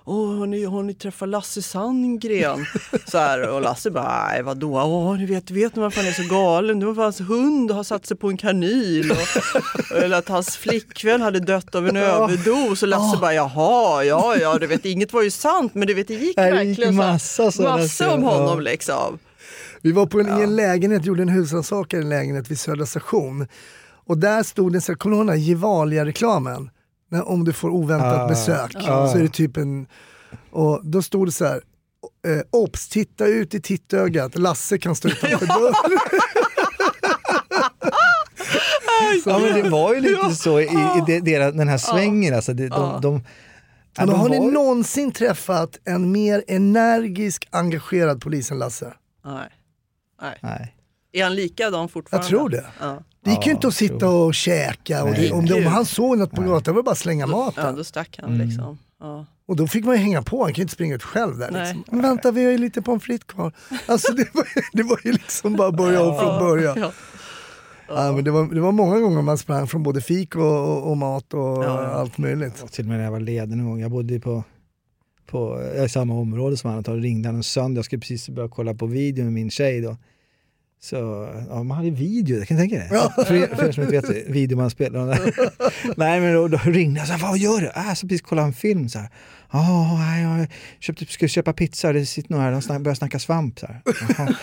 Åh, har ni, har ni träffat Lasse Sandgren? (laughs) Så här, och Lasse bara, nej vadå? Åh, ni vet, vet ni varför han är så galen? Det var för hans hund har satt sig på en kanin. Och, (laughs) eller att hans flickvän hade dött av en överdos. Och Lasse bara, jaha, ja, ja, du vet, inget var ju sant. Men du vet, det gick det gick verkligen så här- massa massa om honom ja. liksom. Vi var på en, i en lägenhet, gjorde en husrannsakan i en lägenhet vid Södra station. Och där stod här, kommer du ihåg den här Gevalia-reklamen? När, om du får oväntat Ah, besök ah. så är det typ en... Och då stod det så här, eh, obs, titta ut i tittögat, Lasse kan stå utanför (laughs) dörren. Ja men det var ju lite så i, i det, deras- den här svängen. Alltså, de, de, ja, Men de har ni var- någonsin träffat en mer energisk, engagerad polis än Lasse? Nej. Nej. Nej. Är han likadan fortfarande? Jag tror det. Ja, Det gick ju Ja, inte att sitta och käka. Och det, om, det, om han såg något på gatan var det bara att slänga ja maten. då stack han Mm. liksom. Ja. Och då fick man ju hänga på, han kan ju inte springa ut själv där. Liksom. Men vänta, vi har ju lite pommes frites kvar. Alltså det var, det var ju liksom bara börja om från början. Ja. Ja, men det, var, det var många gånger man sprang från både fik och, och, och mat och Ja, ja. allt möjligt. Och till och med när jag var ledig någon gång, jag bodde ju på, på i samma område som han, och ringde han en söndag, jag skulle precis börja kolla på video med min tjej då. Så ja, man hade video, jag kan tänka dig. För, er, för er som inte vet video man spelar. (laughs) Nej men då, då ringde jag, så här, vad gör du? Äh, så precis kolla en film så här. Ja, nej, jag köpte, ska köpa pizza, det sitter några här, de snack, börjar snacka svamp. Så här.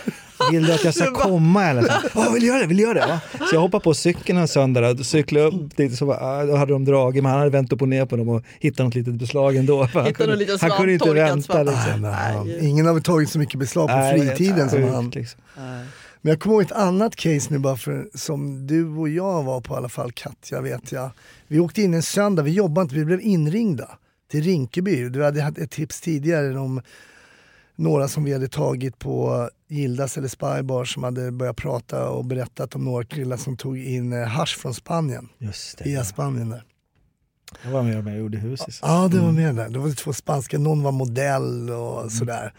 Vill du att jag ska (laughs) komma eller? Så, Ja, vill du göra det? Vill du göra det? Ja. Så jag hoppade på cykeln en söndag och cyklade upp dit så bara, ah, då hade de dragit, men han hade vänt upp och ner på dem och hittat något litet beslag ändå. Han, kunde, någon liten han kunde inte vänta. Liksom. Nej, Nej. ingen har tagit så mycket beslag på Nej, fritiden som han. Liksom. Nej. Men jag kommer ihåg ett annat case nu bara för, som du och jag var på i alla fall, Katja vet jag. Vi åkte in en söndag, vi jobbade inte, vi blev inringda till Rinkeby. Du hade haft ett tips tidigare om några som vi hade tagit på Gildas eller Spybar som hade börjat prata och berättat om några killar som tog in eh, hasch från Spanien, Just det. via Spanien där. Jag var med om jag gjorde huset. Ja, det var med där. Det var två spanska, någon var modell och sådär.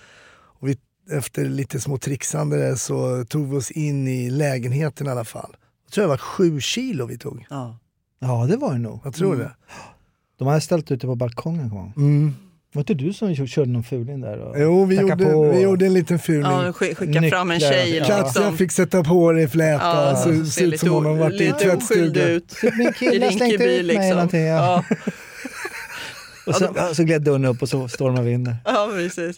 Och vi, efter lite små trixande så tog vi oss in i lägenheten i alla fall. Jag tror det var sju kilo vi tog. Ja. Ja, det var det nog. Jag tror Mm. det. De hade ställt ute på balkongen. Kom. ihåg. Mm. Var inte du som körde någon fuling där? Och... Jo, vi gjorde, på. vi gjorde en liten fulning. Ja, sk- skicka fram en tjej. Ja. Katja Liksom. fick sätta på det i fläta, Ja, så ser ser ut som om hon varit i tvättstugan. ut. Min I kille Rinkeby ut mig eller liksom. någonting. Ja. Ja. Och så, ja, så gled dörren upp och så stormade vi in där. ja, precis.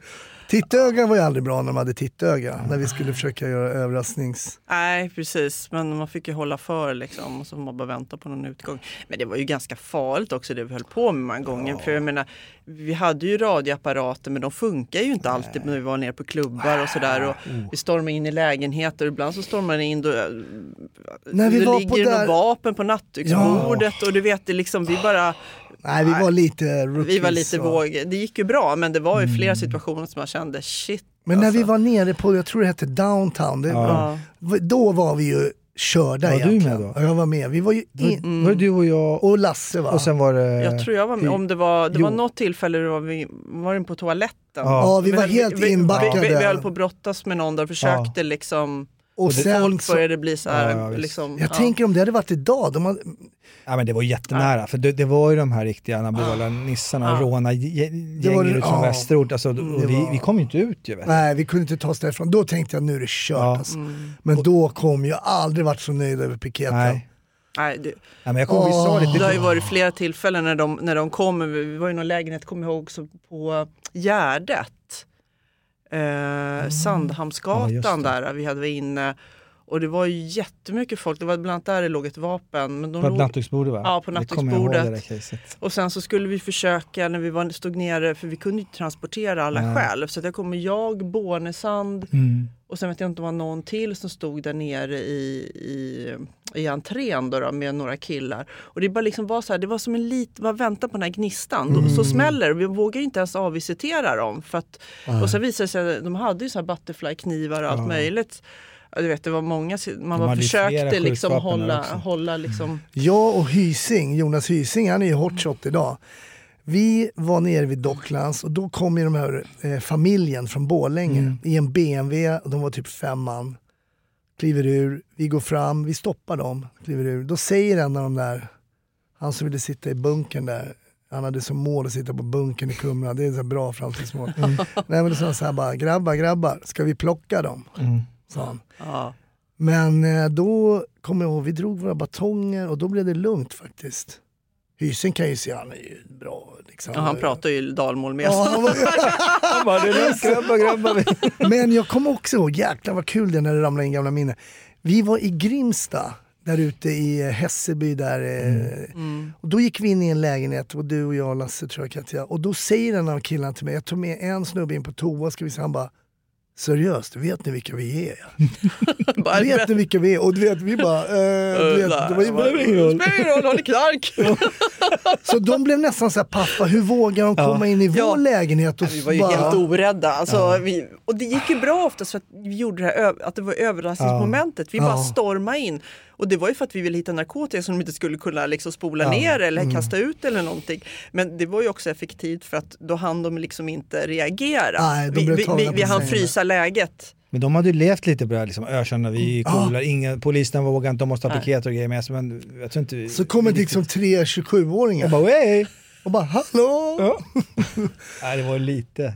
Tittöga var ju aldrig bra när de hade tittöga. När vi skulle försöka göra överrasknings... Nej, precis. Men man fick ju hålla för liksom och så får man bara vänta på någon utgång. Men det var ju ganska farligt också det vi höll på med många gånger. För jag menar, vi hade ju radioapparater men de funkar ju inte alltid när vi var nere på klubbar och sådär. Och vi stormade in i lägenheter. Ibland så stormade man in då, När vi då var ligger på där- vapen på nattduksbordet och du vet, det liksom, vi bara Nej, vi var lite vi rookies. var lite och- våg. Det gick ju bra men det var ju flera situationer som man kände shit. Men när vi alltså. var nere på, jag tror det hette downtown, det, Ja. då var vi ju körda Var du egentligen. med då? Ja, jag var med. Vi var ju in... Mm. Var det du och jag Och Lasse va? och sen var det... Jag tror jag var med. Om det var, det var något tillfälle då vi var inne på toaletten. Ja, vi var helt vi, inbackade. Vi, vi, vi höll på att brottas med någon där och försökte liksom... och det- sen Folk så, började bli så här, Ja, ja, liksom, jag ja. tänker om det hade varit idag, de hade, Ja men det var jättenära, för det, det var ju de här riktiga anabola nissarna och Ja. råna var gängen ut från ja. västerort. Alltså, och det vi, var- vi kom ju inte ut ju. Vet. du. nej vi kunde inte ta oss därifrån. Då tänkte jag nu är det kört Ja. alltså. Mm. Men då kom jag aldrig varit så nöjd över piketen. Nej. Nej, det, Nej, men jag kommer vi sa det, det har ju varit flera tillfällen när de, när de kom. Vi var i någon lägenhet, kommer ihåg, så på Gärdet. Eh, Sandhamnsgatan Mm. Ja, där, vi hade varit inne. Och det var ju jättemycket folk, det var bland annat där det låg ett vapen. Men de på låg, nattduksbordet va? Ja, på nattduksbordet. Och sen så skulle vi försöka när vi var, stod nere, för vi kunde inte transportera alla Nej. själv. Så att jag kommer jag, Bornesand Mm. och sen vet jag inte om det var någon till som stod där nere i, i, i entrén då, då, med några killar. Och det bara liksom var så här, det var som en lit, bara vänta på den här gnistan. Då, så smäller det. Vi vågar inte ens avvisitera dem. För att, och sen visade det sig att de hade ju så här butterfly-knivar och allt Ja. möjligt. Ja, Du vet, det var många, man bara försökte liksom hålla, också. hålla liksom, Jag och Hysing, Jonas Hysing, han är ju hotshot idag. Vi var nere vid Docklands och då kom ju de här eh, familjen från Borlänge Mm. i en BMW, och de var typ fem man. Kliver ur, vi går fram, vi stoppar dem, kliver ur. Då säger en av de där, han som ville sitta i bunkern där, han hade som mål att sitta på bunkern i Kumla, det är så här bra framtidsmål. Nej men då sa han så här bara, grabbar, grabbar, ska vi plocka dem? Mm. Sa han. ja. Men eh, då kommer jag ihåg, vi drog våra batonger och då blev det lugnt faktiskt. Hysing kan ju se, han är ju bra. Liksom. Ja, han pratar ju dalmål med. Ja, han var- (laughs) Han bara, det är lugnt grabbar, grabbar. (laughs) Men jag kommer också ihåg, jäklar vad kul det är när det ramlar in gamla minnen. Vi var i Grimsta, där ute i eh, Hässelby där. eh, Mm. Och då gick vi in i en lägenhet, och du och jag Lasse tror jag Katja. Och då säger en av killarna till mig, jag tog med en snubbe in på toa, ska vi se, han bara Seriöst, vet ni vilka vi är? (laughs) Bara, vet ni vilka vi är? Och du vet, vi bara... Eh, du vet, det var, spelar ingen roll. Spelar ingen roll, håller knark! Så de blev nästan så här, pappa hur vågar de komma in i vår Ja. lägenhet? Och Vi var ju bara, helt orädda. Alltså, vi, och det gick ju bra oftast för att vi gjorde det här, att det var överraskningsmomentet. Vi bara Ja. stormade in. Och det var ju för att vi ville hitta narkotika som de inte skulle kunna liksom spola Ja. ner eller Mm. kasta ut eller någonting. Men det var ju också effektivt för att då hann de liksom inte reagera. Nej, de vi vi, vi, på vi hann frysa läget. Men de hade ju levt lite bra, liksom, ökända, vi är coola, ingen, polisen vågar inte, de måste ha Nej. piket och grejer med sig. Men jag tror inte vi- Så kommer liksom tre 27-åringar och bara, hey! och bara hallå! Ja. (laughs) Nej, det var lite.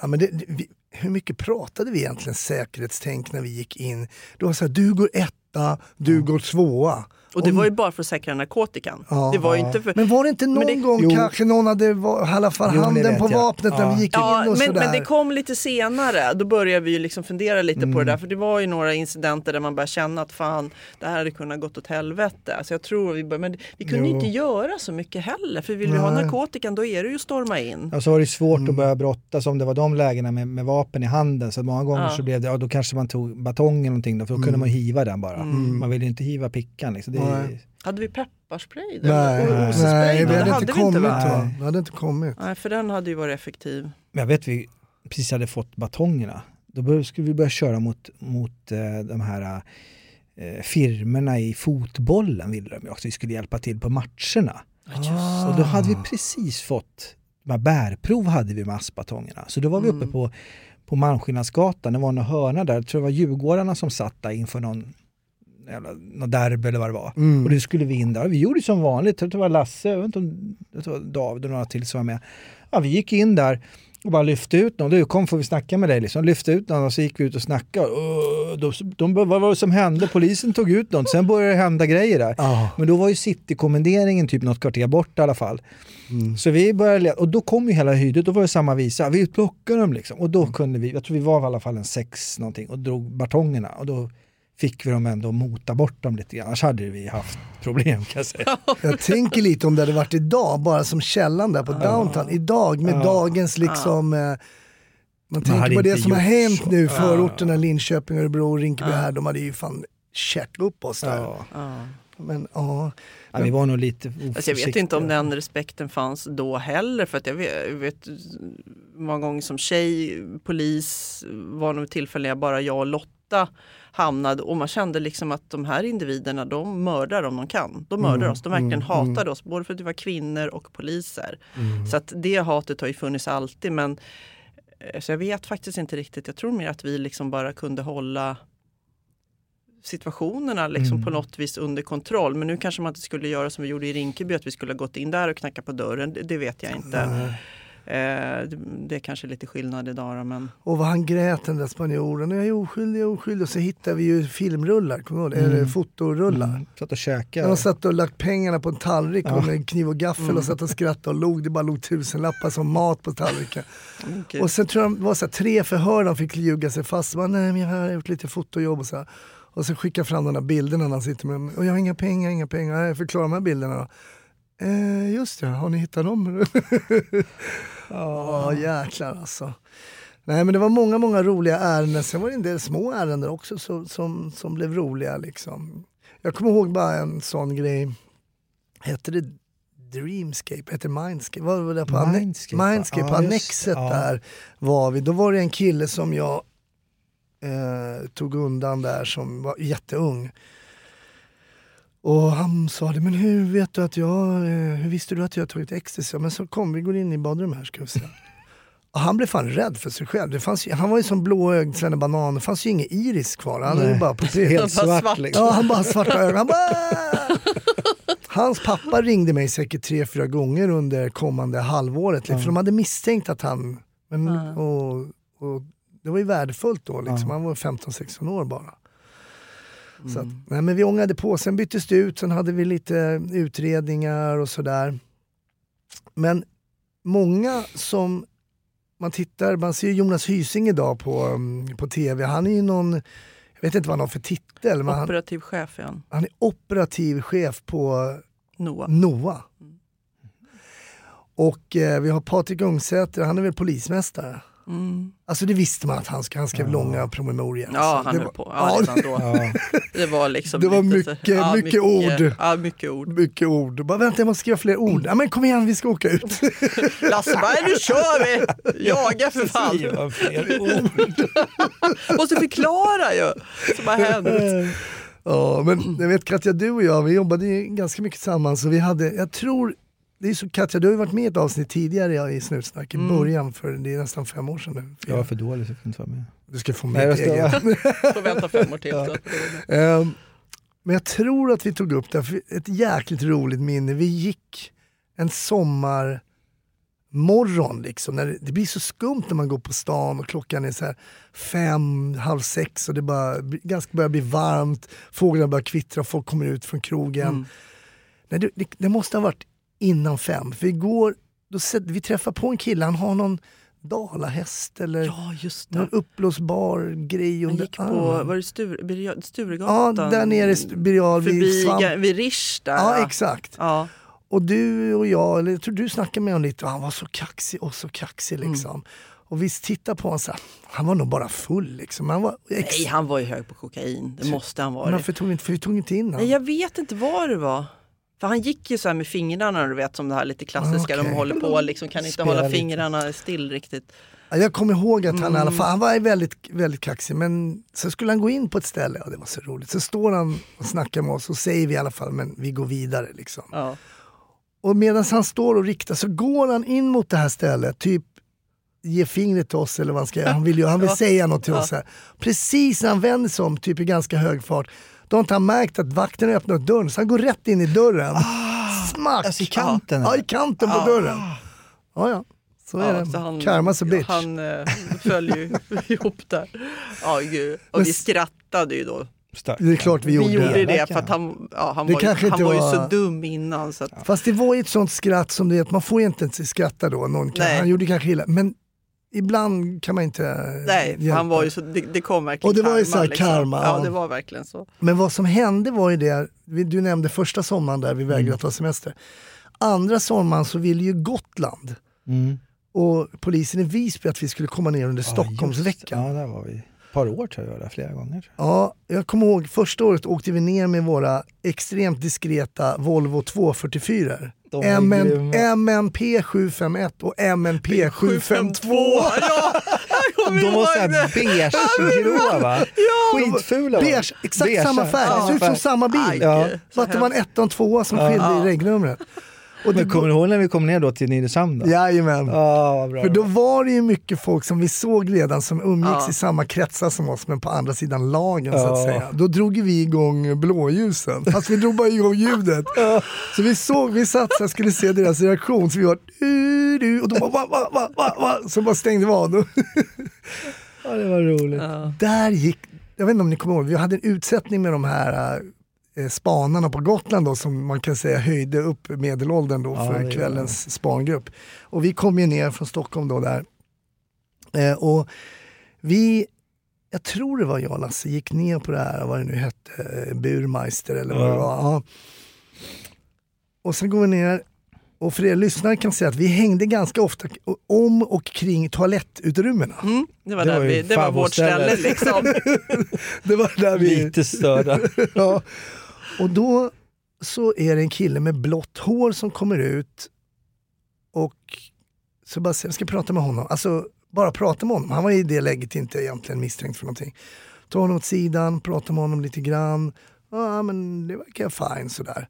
Ja, men det, det, vi, hur mycket pratade vi egentligen säkerhetstänk när vi gick in? Det var så här, du går etta, du går tvåa. Och det Om- var ju bara för att säkra narkotikan. Ja. det var ju inte för... Men var det inte någon det- gång Jo. kanske någon hade i alla fall Jo, handen på jag. vapnet när Ja. vi gick Ja, in och men, sådär? men det kom lite senare. Då började vi ju liksom fundera lite på Mm. det där. För det var ju några incidenter där man började känna att fan, det här hade kunnat gått åt helvete. Så jag tror vi började, men vi kunde ju Jo. inte göra så mycket heller. För vill vi ha Nej. narkotikan då är det ju att storma in. Och så var det svårt Mm. att börja brottas om det var de lägena med, med vapen i handen. Så många gånger Ja. så blev det, ja då kanske man tog batong eller någonting då, för då kunde man hiva den bara. Man ville ju inte hiva pickan liksom. Det, Mm. Nej. Hade vi pepparspray? Nej, Eller nej, OC-spray? vi det hade hade inte kommit inte va? Det hade inte kommit. Nej, för den hade ju varit effektiv. Men jag vet vi precis hade fått batongerna. Då skulle vi börja köra mot, mot eh, de här eh, firmerna i fotbollen ville de ju också. Vi skulle hjälpa till på matcherna. Ah. Och då hade vi precis fått, här bärprov hade vi med askbatongerna. Så då var vi uppe på, på Malmskillnadsgatan, det var en hörna där, jag tror det var Djurgårdarna som satt där inför någon jävla, någon derby eller vad det var. Mm. Och då skulle vi in där. Vi gjorde som vanligt, jag tror det var Lasse, jag vet inte om det var David och några till som var med. Ja, vi gick in där och bara lyfte ut någon. Du kom får vi snacka med dig. Liksom. Lyfte ut någon och så gick vi ut och snackade. Och de, de, vad var det som hände? Polisen tog ut någon. Sen började det hända grejer där. Ja. Men då var ju citykommenderingen typ något kvarter bort i alla fall. Så vi började, och då kom ju hela hydet, då var det samma visa. Vi plockade dem liksom. Och då kunde vi, jag tror vi var i alla fall en sex någonting och drog batongerna. Och då fick vi dem ändå mota bort dem lite grann. Annars hade vi haft problem kan jag säga. (laughs) Jag tänker lite om det hade varit idag, bara som källan där på downtown. Idag med Ja. dagens liksom... eh, Man tänker hade på det som har hänt så. nu, Ja. förorterna, Linköping, Örebro, Rinkeby här, de hade ju fan kärt upp oss där. Ja. Ja. Men ja, Ja, vi var nog lite Alltså jag vet inte om den respekten fanns då heller. För att jag vet, många gånger som tjej, polis, var nog tillfällen jag bara jag och Lotta hamnade och man kände liksom att de här individerna de mördar om de kan. De mördar Mm, oss, de verkligen mm, hatade oss både för att vi var kvinnor och poliser. Så att det hatet har ju funnits alltid men eh, så jag vet faktiskt inte riktigt. Jag tror mer att vi liksom bara kunde hålla situationerna liksom Mm. på något vis under kontroll. Men nu kanske man inte skulle göra som vi gjorde i Rinkeby, att vi skulle ha gått in där och knackat på dörren. Det, det vet jag inte. Eh, det, det är kanske lite skillnad idag då, men och vad han grät den där spanjoren. Jag är oskyldig, jag är oskyldig. Och så hittade vi ju filmrullar, kommer du ihåg? Eller fotorullar. Mm. Satt och käkade. de satt och lagt pengarna på en tallrik Ja. och med en kniv och gaffel och satt och skrattade och log. Det bara låg tusenlappar som mat på tallriken. (laughs) okej. Och sen tror jag det var så här, tre förhör de fick ljuga sig fast. Bara, Nej, men jag har gjort lite fotojobb och så här. Och så skickar fram de där bilderna när han sitter med dem. Och jag har inga pengar, inga pengar. Förklara de här bilderna då. Eh, just det, har ni hittat dem? (laughs) (laughs) Ja, jäklar alltså. Nej men det var många, många roliga ärenden. Sen var det en del små ärenden också som, som, som blev roliga. Liksom. Jag kommer ihåg bara en sån grej. Hette det Dreamscape? Hette det Mindscape? Vad var det på, Mindscape? Mindscape, Ja, Annexet. Ja. där var vi. Då var det en kille som jag eh, tog undan där som var jätteung. Och han sa det, men hur vet du att jag, eh, hur visste du att jag tagit ecstasy? Men så kom, vi går in i badrummet här ska vi se. (laughs) Och han blev fan rädd för sig själv. Det fanns, han var ju som blåögd svennebanan, det fanns ju ingen iris kvar. Han hade Nej. bara pupil. Helt svart, svart. liksom. Ja, han bara svarta ögon. Han bara... (laughs) Hans pappa ringde mig säkert tre, fyra gånger under kommande halvåret. För de hade misstänkt att han... Men, Ja. och, och det var ju värdefullt då, liksom. Ja. han var 15-16 år bara. Så att, nej, men vi ångade på, sen byttes det ut, sen hade vi lite utredningar och sådär. Men många som man tittar, man ser Jonas Hysing idag på, um, på tv, han är ju någon, jag vet inte vad han har för titel, men han, operativ chef igen, han är operativ chef på Noah. NOA. Och eh, vi har Patrik Ungsäter, han är väl polismästare. Mm. Alltså det visste man att han, han skrev långa promemorior. Ja, alltså. han det höll var, på. Ja, Ja, då. Ja. (laughs) Det var liksom Det var lite så- mycket- mycket ord. Ja, mycket ord. mycket ord. Bara, vänta jag måste skriva fler ord. Ja, men kom igen vi ska åka ut. (laughs) Lasse bara, nu kör vi! Jaga för fan! Skriva fler ord. (laughs) Måste förklara ju! Som har hänt. ja, men jag vet Katja, du och jag, vi jobbade ju ganska mycket tillsammans. Och vi hade, jag tror, det är så, Katja, du har ju varit med i ett avsnitt tidigare ja, i Snutsnack, i Mm. början, för det är nästan fem år sedan nu. Jag var för dålig så jag kunde inte vara med. Du ska få Nej, med ett ska- eget. (laughs) Får vänta fem år till. Så. Ehm, men jag tror att vi tog upp det, för ett jäkligt roligt minne. Vi gick en sommarmorgon liksom. När det, det blir så skumt när man går på stan och klockan är så här fem, halv sex och det bara, ganska börjar bli varmt. Fåglarna börjar kvittra och folk kommer ut från krogen. Mm. Nej, det, det, det måste ha varit innan fem. För igår, då, vi träffar på en kille, han har någon dalahäst eller Ja, just någon uppblåsbar grej under gick på, armen. var det Sture, Birger- Ja, Sturegatan? där nere i Birger vid Förbi, Rish där. Ja, exakt. Ja. Och du och jag, eller jag tror du snackade med honom lite, och han var så kaxig och så kaxig Mm. liksom. Och vi tittade på honom så här, han var nog bara full liksom. Han var ex- Nej, han var ju hög på kokain. Det måste han Men vara. varför tog inte, för vi tog inte in Nej, honom? jag vet inte vad det var. För han gick ju så här med fingrarna, du vet som det här lite klassiska, Okej. de håller på liksom, kan inte Spelar hålla lite. fingrarna still riktigt. Ja, Jag kommer ihåg att han i alla Mm. fall, han var väldigt, väldigt kaxig men så skulle han gå in på ett ställe, och det var så roligt. Så står han och snackar med oss och säger vi i alla fall, men vi går vidare liksom. Ja. Och medan han står och riktar så går han in mot det här stället, typ ge fingret till oss eller vad han ska göra. Han vill, ju, han vill (laughs) Ja. säga något till Ja. oss. Här. Precis när han vänder sig om, typ i ganska hög fart, då har inte han märkt att vakten har öppnat dörren så han går rätt in i dörren. Smack! Alltså i kanten, Ja, i kanten på Ah. dörren. Ja, ja. Så är det. så han, Karma's a bitch. Han eh, följer ju (laughs) ihop där. Ja, gud. Och Men vi skrattade ju då. Det är klart vi Vi gjorde gjorde det. det för att han, ja, han, Det var, ju, han inte var ju var- så dum innan. Så att, Fast det var ju ett sånt skratt som du vet, man får ju inte skratta då. Någon kan, Nej. han gjorde kanske illa, men ibland kan man inte nej, hjälpa. han var ju så, det, det kom verkligen Och det var ju så här liksom. karma, ja. Det var verkligen så. Men vad som hände var ju det, du nämnde första sommaren där vi vägrade Mm. ta semester. Andra sommaren så ville ju Gotland Mm. och polisen i Visby att vi skulle komma ner under Ja, Stockholmsveckan. just- Ja, där var vi. Ett par år tror jag där, flera gånger. Ja, jag kommer ihåg första året åkte vi ner med våra extremt diskreta Volvo 244. Grymma. MNP 751 och MNP 752. Ja, jag kommer jag. De var såhär det. beige-gråa va? Skitfula var de. Beige, exakt Beige. samma färg, det såg ut som samma bil. Ja. så att det var en etta och en tvåa som skilde Ja. i regnumret. Och det Men kommer du ihåg när vi kom ner då till Nynäshamn? då? Jajamän. Ja, vad bra. För då var det ju mycket folk som vi såg redan som umgicks Ja. i samma kretsar som oss men på andra sidan lagen så att Ja. säga. Då drog vi igång blåljusen, fast vi drog bara igång ljudet. Så vi såg, vi satt så här, skulle se deras reaktion så vi var du, du, och de bara va, va, va, va, va, så bara stängde vi av. Ja, det var roligt. Ja. Där gick, jag vet inte om ni kommer ihåg, vi hade en utsättning med de här eh, spanarna på Gotland då, som man kan säga höjde upp medelåldern då Ja, det för gör kvällens spangrupp. Och vi kom ju ner från Stockholm då där. Eh, och vi, jag tror det var jag och Lasse, gick ner på det här, vad det nu hette, eh, Burmeister eller vad det Ja. var. Ja. Och sen går vi ner och för er lyssnare kan jag säga att vi hängde ganska ofta om och kring toalettutrymmena. Mm, det var, Det där var vi, det var vårt ställe liksom. (laughs) Det var där vi... Lite störda. (laughs) Ja. Och då så är det en kille med blått hår som kommer ut och så bara jag ska prata med honom. Alltså bara prata med honom. Han var i det läget inte egentligen misstänkt för någonting. Ta honom åt sidan, prata med honom lite grann. Ja men det verkar fine sådär.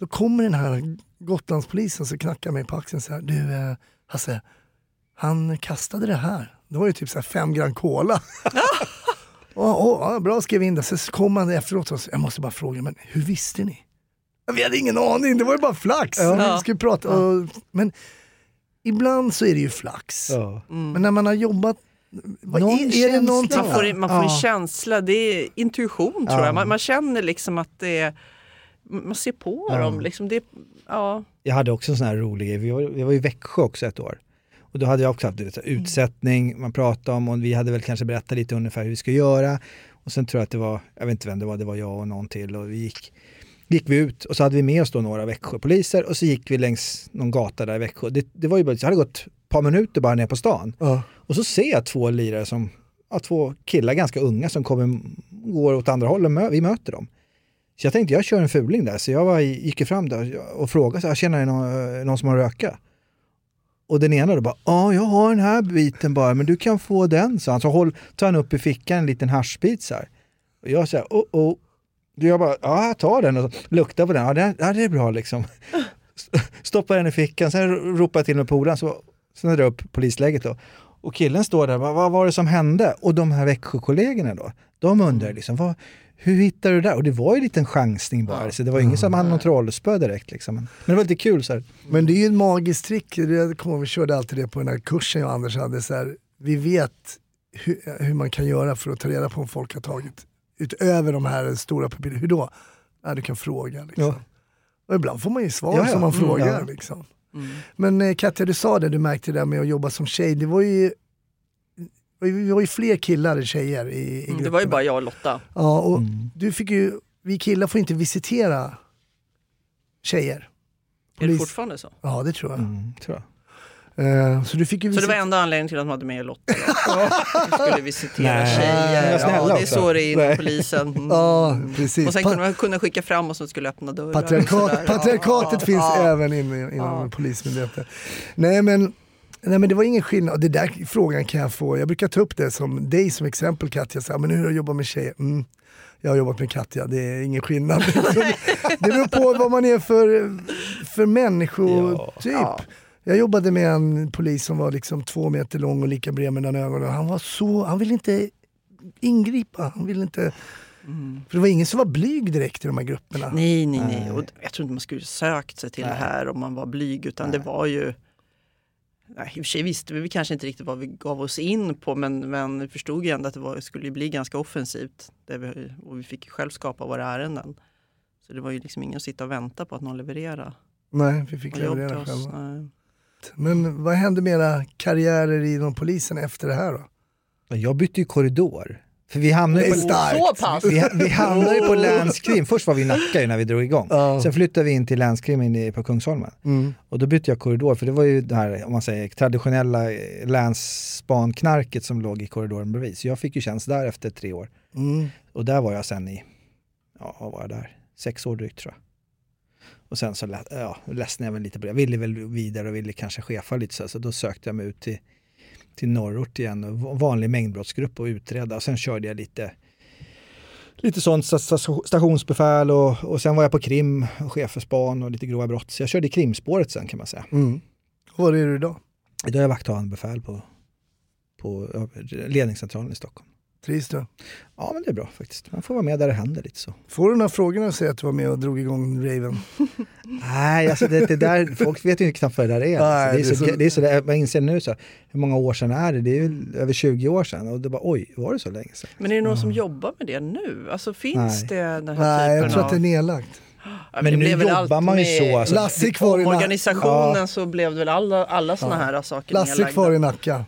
Då kommer den här Gotlandspolisen så knackar mig på axeln så här. Du eh, Hasse, han kastade det här. Det var ju typ så här fem gram cola. (laughs) Åh, åh, ja, bra, skrev in det. Så kom han efteråt och sa, jag måste bara fråga, men hur visste ni? Vi hade ingen aning, det var ju bara flax. Ja. Vi skulle prata, och, men ibland så är det ju flax. Ja. Men när man har jobbat, vad Någon är, är det någonting? Man får, man får en Ja. känsla, det är intuition tror Ja. jag. Man, man känner liksom att det är, man ser på Ja. dem. Liksom det, ja. Jag hade också en sån här rolig grej. Vi var, vi var i Växjö också ett år. Och då hade jag också haft här utsättning, man pratade om och vi hade väl kanske berättat lite ungefär hur vi ska göra. Och sen tror jag att det var, jag vet inte vem det var, det var jag och någon till och vi gick, gick vi ut och så hade vi med oss då några Växjöpoliser och så gick vi längs någon gata där i Växjö. Det, det var ju bara, det hade gått ett par minuter bara ner på stan. Ja. Och så ser jag två lirare som, ja, två killar ganska unga som kommer, går åt andra hållet, mö- vi möter dem. Så jag tänkte jag kör en fuling där, så jag var, gick fram där och frågade, så här, känner ni någon, någon som har röka? Och den ena då bara, ja jag har den här biten bara, men du kan få den, så han. Så håll, tar han upp i fickan en liten haschbit så här. Och jag säger, oh oh. Jag bara, ja jag tar den och luktar på den, ja det, ja, det är bra liksom. (laughs) Stoppar den i fickan, sen ropar jag till med polaren, så sen drar jag upp polisläget då. Och killen står där, vad, vad var det som hände? Och de här Växjökollegorna då, de undrar liksom, vad, hur hittade du det där? Och det var ju en liten chansning bara, så det var ingen som hade någon trollspö direkt. Liksom. Men det var lite kul så här. Men det är ju ett magiskt trick, det kommer vi körde alltid det på den här kursen jag och Anders hade. Så här, vi vet hur, hur man kan göra för att ta reda på om folk har tagit, utöver de här stora pupillerna. Hur då? Ja, du kan fråga. Liksom. Ja. Och ibland får man ju svar Ja, ja. som man Mm, frågar. ja. Liksom. Mm. Men eh, Katja, du sa det, du märkte det där med att jobba som tjej. Det var ju, vi var ju fler killar än tjejer i, i Mm, det var ju bara jag och Lotta. Ja, och Mm. du fick ju, vi killar får inte visitera tjejer. Är det Polis- fortfarande så? Ja, det tror jag. Mm, tror jag. Eh, så du fick ju Så det var enda anledningen till att de hade med Lotta? då? (laughs) Vi skulle visitera Nej. tjejer. Ja, det är så det är inom polisen. (laughs) Mm. Ja, precis. Och sen kunde man kunna skicka fram oss som skulle öppna dörrar. och Patriarkat, patriarkatet Ja, finns ja. även inom Ja. Polismyndigheten. Nej men, nej men det var ingen skillnad. Det där frågan kan jag få. Jag brukar ta upp det som dig som exempel Katja. Så här, men hur har du jobbat med tjejer? Mm. Jag har jobbat med Katja, det är ingen skillnad. (laughs) det beror på vad man är för, för människotyp. Ja. Jag jobbade med en polis som var liksom två meter lång och lika bred mellan ögonen. Han var så, han ville inte ingripa. Han ville inte, Mm. för det var ingen som var blyg direkt i de här grupperna. Nej, nej, nej. Och jag tror inte man skulle sökt sig till Nej. det här om man var blyg utan det Nej. var ju I och för sig visste vi kanske inte riktigt vad vi gav oss in på men, men vi förstod ju ändå att det var, skulle bli ganska offensivt. Vi, och vi fick ju själv skapa våra ärenden. Så det var ju liksom ingen att sitta och vänta på att någon levererar. Nej, vi fick leverera oss. själva. Nej. Men vad hände med era karriärer inom polisen efter det här då? Jag bytte ju korridor. För vi hamnade ju på. Så vi, vi hamnade ju på länskrim. Först var vi i Nacka när vi drog igång. Ja. Sen flyttade vi in till länskrim på Kungsholmen. Mm. Och då bytte jag korridor, för det var ju det här om man säger, traditionella eh, länsspanknarket som låg i korridoren bredvid. Så jag fick ju tjänst där efter tre år. Mm. Och där var jag sen i, ja vad var jag där? Sex år drygt tror jag. Och sen så ja, ledsnade jag väl lite på det. Jag ville väl vidare och ville kanske chefa lite så, så då sökte jag mig ut till, till norrort igen, vanlig mängdbrottsgrupp och utreda. Och sen körde jag lite Lite sånt sta- sta- stationsbefäl och, och sen var jag på krim, och chef för span och lite grova brott. Så jag körde krimspåret sen kan man säga. Mm. Var är du idag? Idag är jag vakthavande befäl på, på ledningscentralen i Stockholm. Trivs du? Ja men det är bra faktiskt. Man får vara med där det händer lite så. Får du några frågor när du säger att du var med och drog igång Raven? (laughs) Nej, alltså det, det där, folk vet ju knappt vad det där är. Nej, det är, det är så, så- det är så jag inser nu så, hur många år sedan är det? Det är ju över 20 år sedan och det bara oj, var det så länge sedan? Men är det någon som jobbar med det nu? Alltså finns Nej. det den här Nej, jag typen tror av... att det är nedlagt. Ja, Men det nu jobbar allt man ju med- så, alltså. Lasse kvar i Nacka. Organisationen Ja. så blev det väl alla, alla såna här saker Lasse nedlagda. kvar i Nacka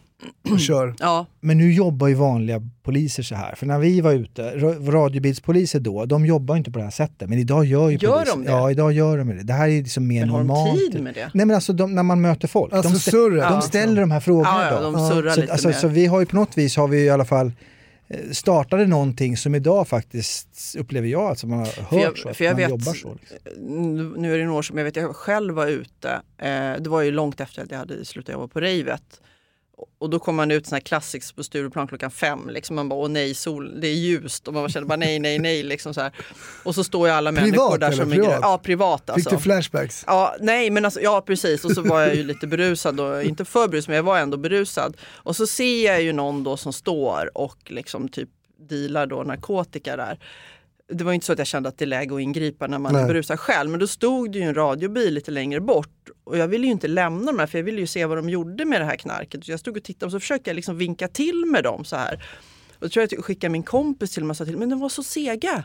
och kör. (clears throat) Ja, Men nu jobbar ju vanliga poliser så här. För när vi var ute, ra- radiobilspoliser då, de jobbar ju inte på det här sättet. Men idag gör ju Gör poliser de det? Ja, idag gör de det. Det här är liksom mer men har de normalt. tid med det? Nej men alltså de, när man möter folk. Alltså de, stä- surret. de Ja. ställer de här frågorna Ja, ja, de surrar så, lite alltså, mer. så vi har ju på något vis har vi i alla fall eh, startade någonting som idag faktiskt upplever jag att man har hört jag- så, att för jag man vet- jobbar så. Liksom. Nu är det några år som jag vet jag själv var ute. Eh, det var ju långt efter att jag hade slutat jobba på Ravet. Och då kom man ut sån här klassisk på Stureplan klockan fem. Liksom man bara, åh nej, sol, det är ljust. Och man kände bara nej, nej, nej. Liksom så här. Och så står ju alla Privat människor där som privat? är Ja, privat Fick alltså. du flashbacks? Ja, nej men alltså, ja precis och så var jag ju lite berusad och inte för berusad men jag var ändå berusad. Och så ser jag ju någon då som står och liksom typ dealar då narkotika där. Det var ju inte så att jag kände att det är läge att ingripa när man Nej. är berusad själv men då stod det ju en radiobil lite längre bort och jag ville ju inte lämna dem här för jag ville ju se vad de gjorde med det här knarket. Så jag stod och tittade och så försökte jag liksom vinka till med dem så här. Och då tror jag att jag skickade min kompis till mig och sa till men de var så sega.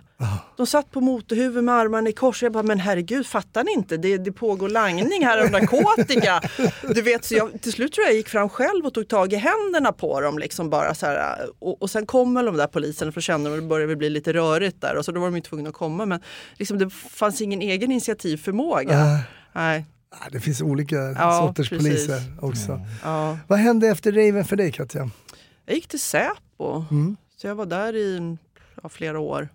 De satt på motorhuven med armarna i kors. Jag bara, men herregud, fattar ni inte? Det, det pågår langning här av narkotika. (laughs) Du vet, så jag, till slut tror jag jag gick fram själv och tog tag i händerna på dem. Liksom bara så här, och, och sen kommer de där poliserna för kände att det började bli lite rörigt där. Och så då var de ju tvungna att komma. Men liksom, det fanns ingen egen initiativförmåga. Äh, Nej, det finns olika Ja, sorters precis. poliser också. ja. Vad hände efter Raven för dig Katja? Jag gick till Säpo. Mm. Så jag var där i ja, flera år.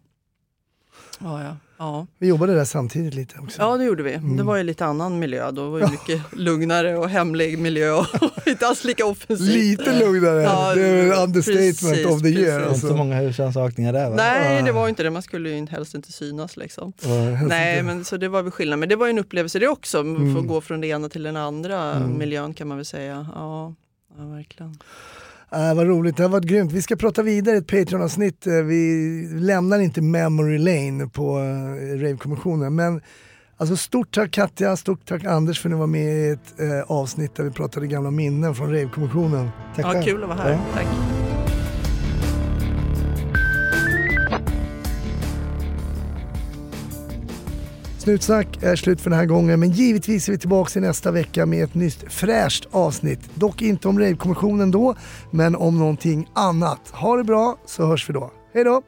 Ja, ja. ja. Vi jobbade där samtidigt lite också. Ja, det gjorde vi. Mm. Det var ju lite annan miljö. Då var det mycket lugnare och hemlig miljö och (laughs) inte alls lika offensivt. Lite lugnare. Ja, det är en understatement precis, of the year. precis. Inte så Alltså. många husrannsakningar där va? Nej, det var inte det. Man skulle ju helst inte synas liksom. Ja, Nej, inte. men så det var väl skillnad. Men det var ju en upplevelse det också. Man Mm. får gå från det ena till den andra Mm. miljön kan man väl säga. Ja, ja verkligen. Äh, vad roligt, det har varit grymt. Vi ska prata vidare i ett Patreon-avsnitt. Eh, Vi lämnar inte memory lane på uh, Rave-kommissionen. Men alltså, stort tack Katja, stort tack Anders för att ni var med i ett eh, avsnitt där vi pratade gamla minnen från Rave-kommissionen. Tack Ja, själv. kul att vara här. Ja. Tack. Snutsnack är slut för den här gången men givetvis är vi tillbaka i nästa vecka med ett nytt fräscht avsnitt. Dock inte om Rave-kommissionen då, men om någonting annat. Ha det bra så hörs vi då. Hej då!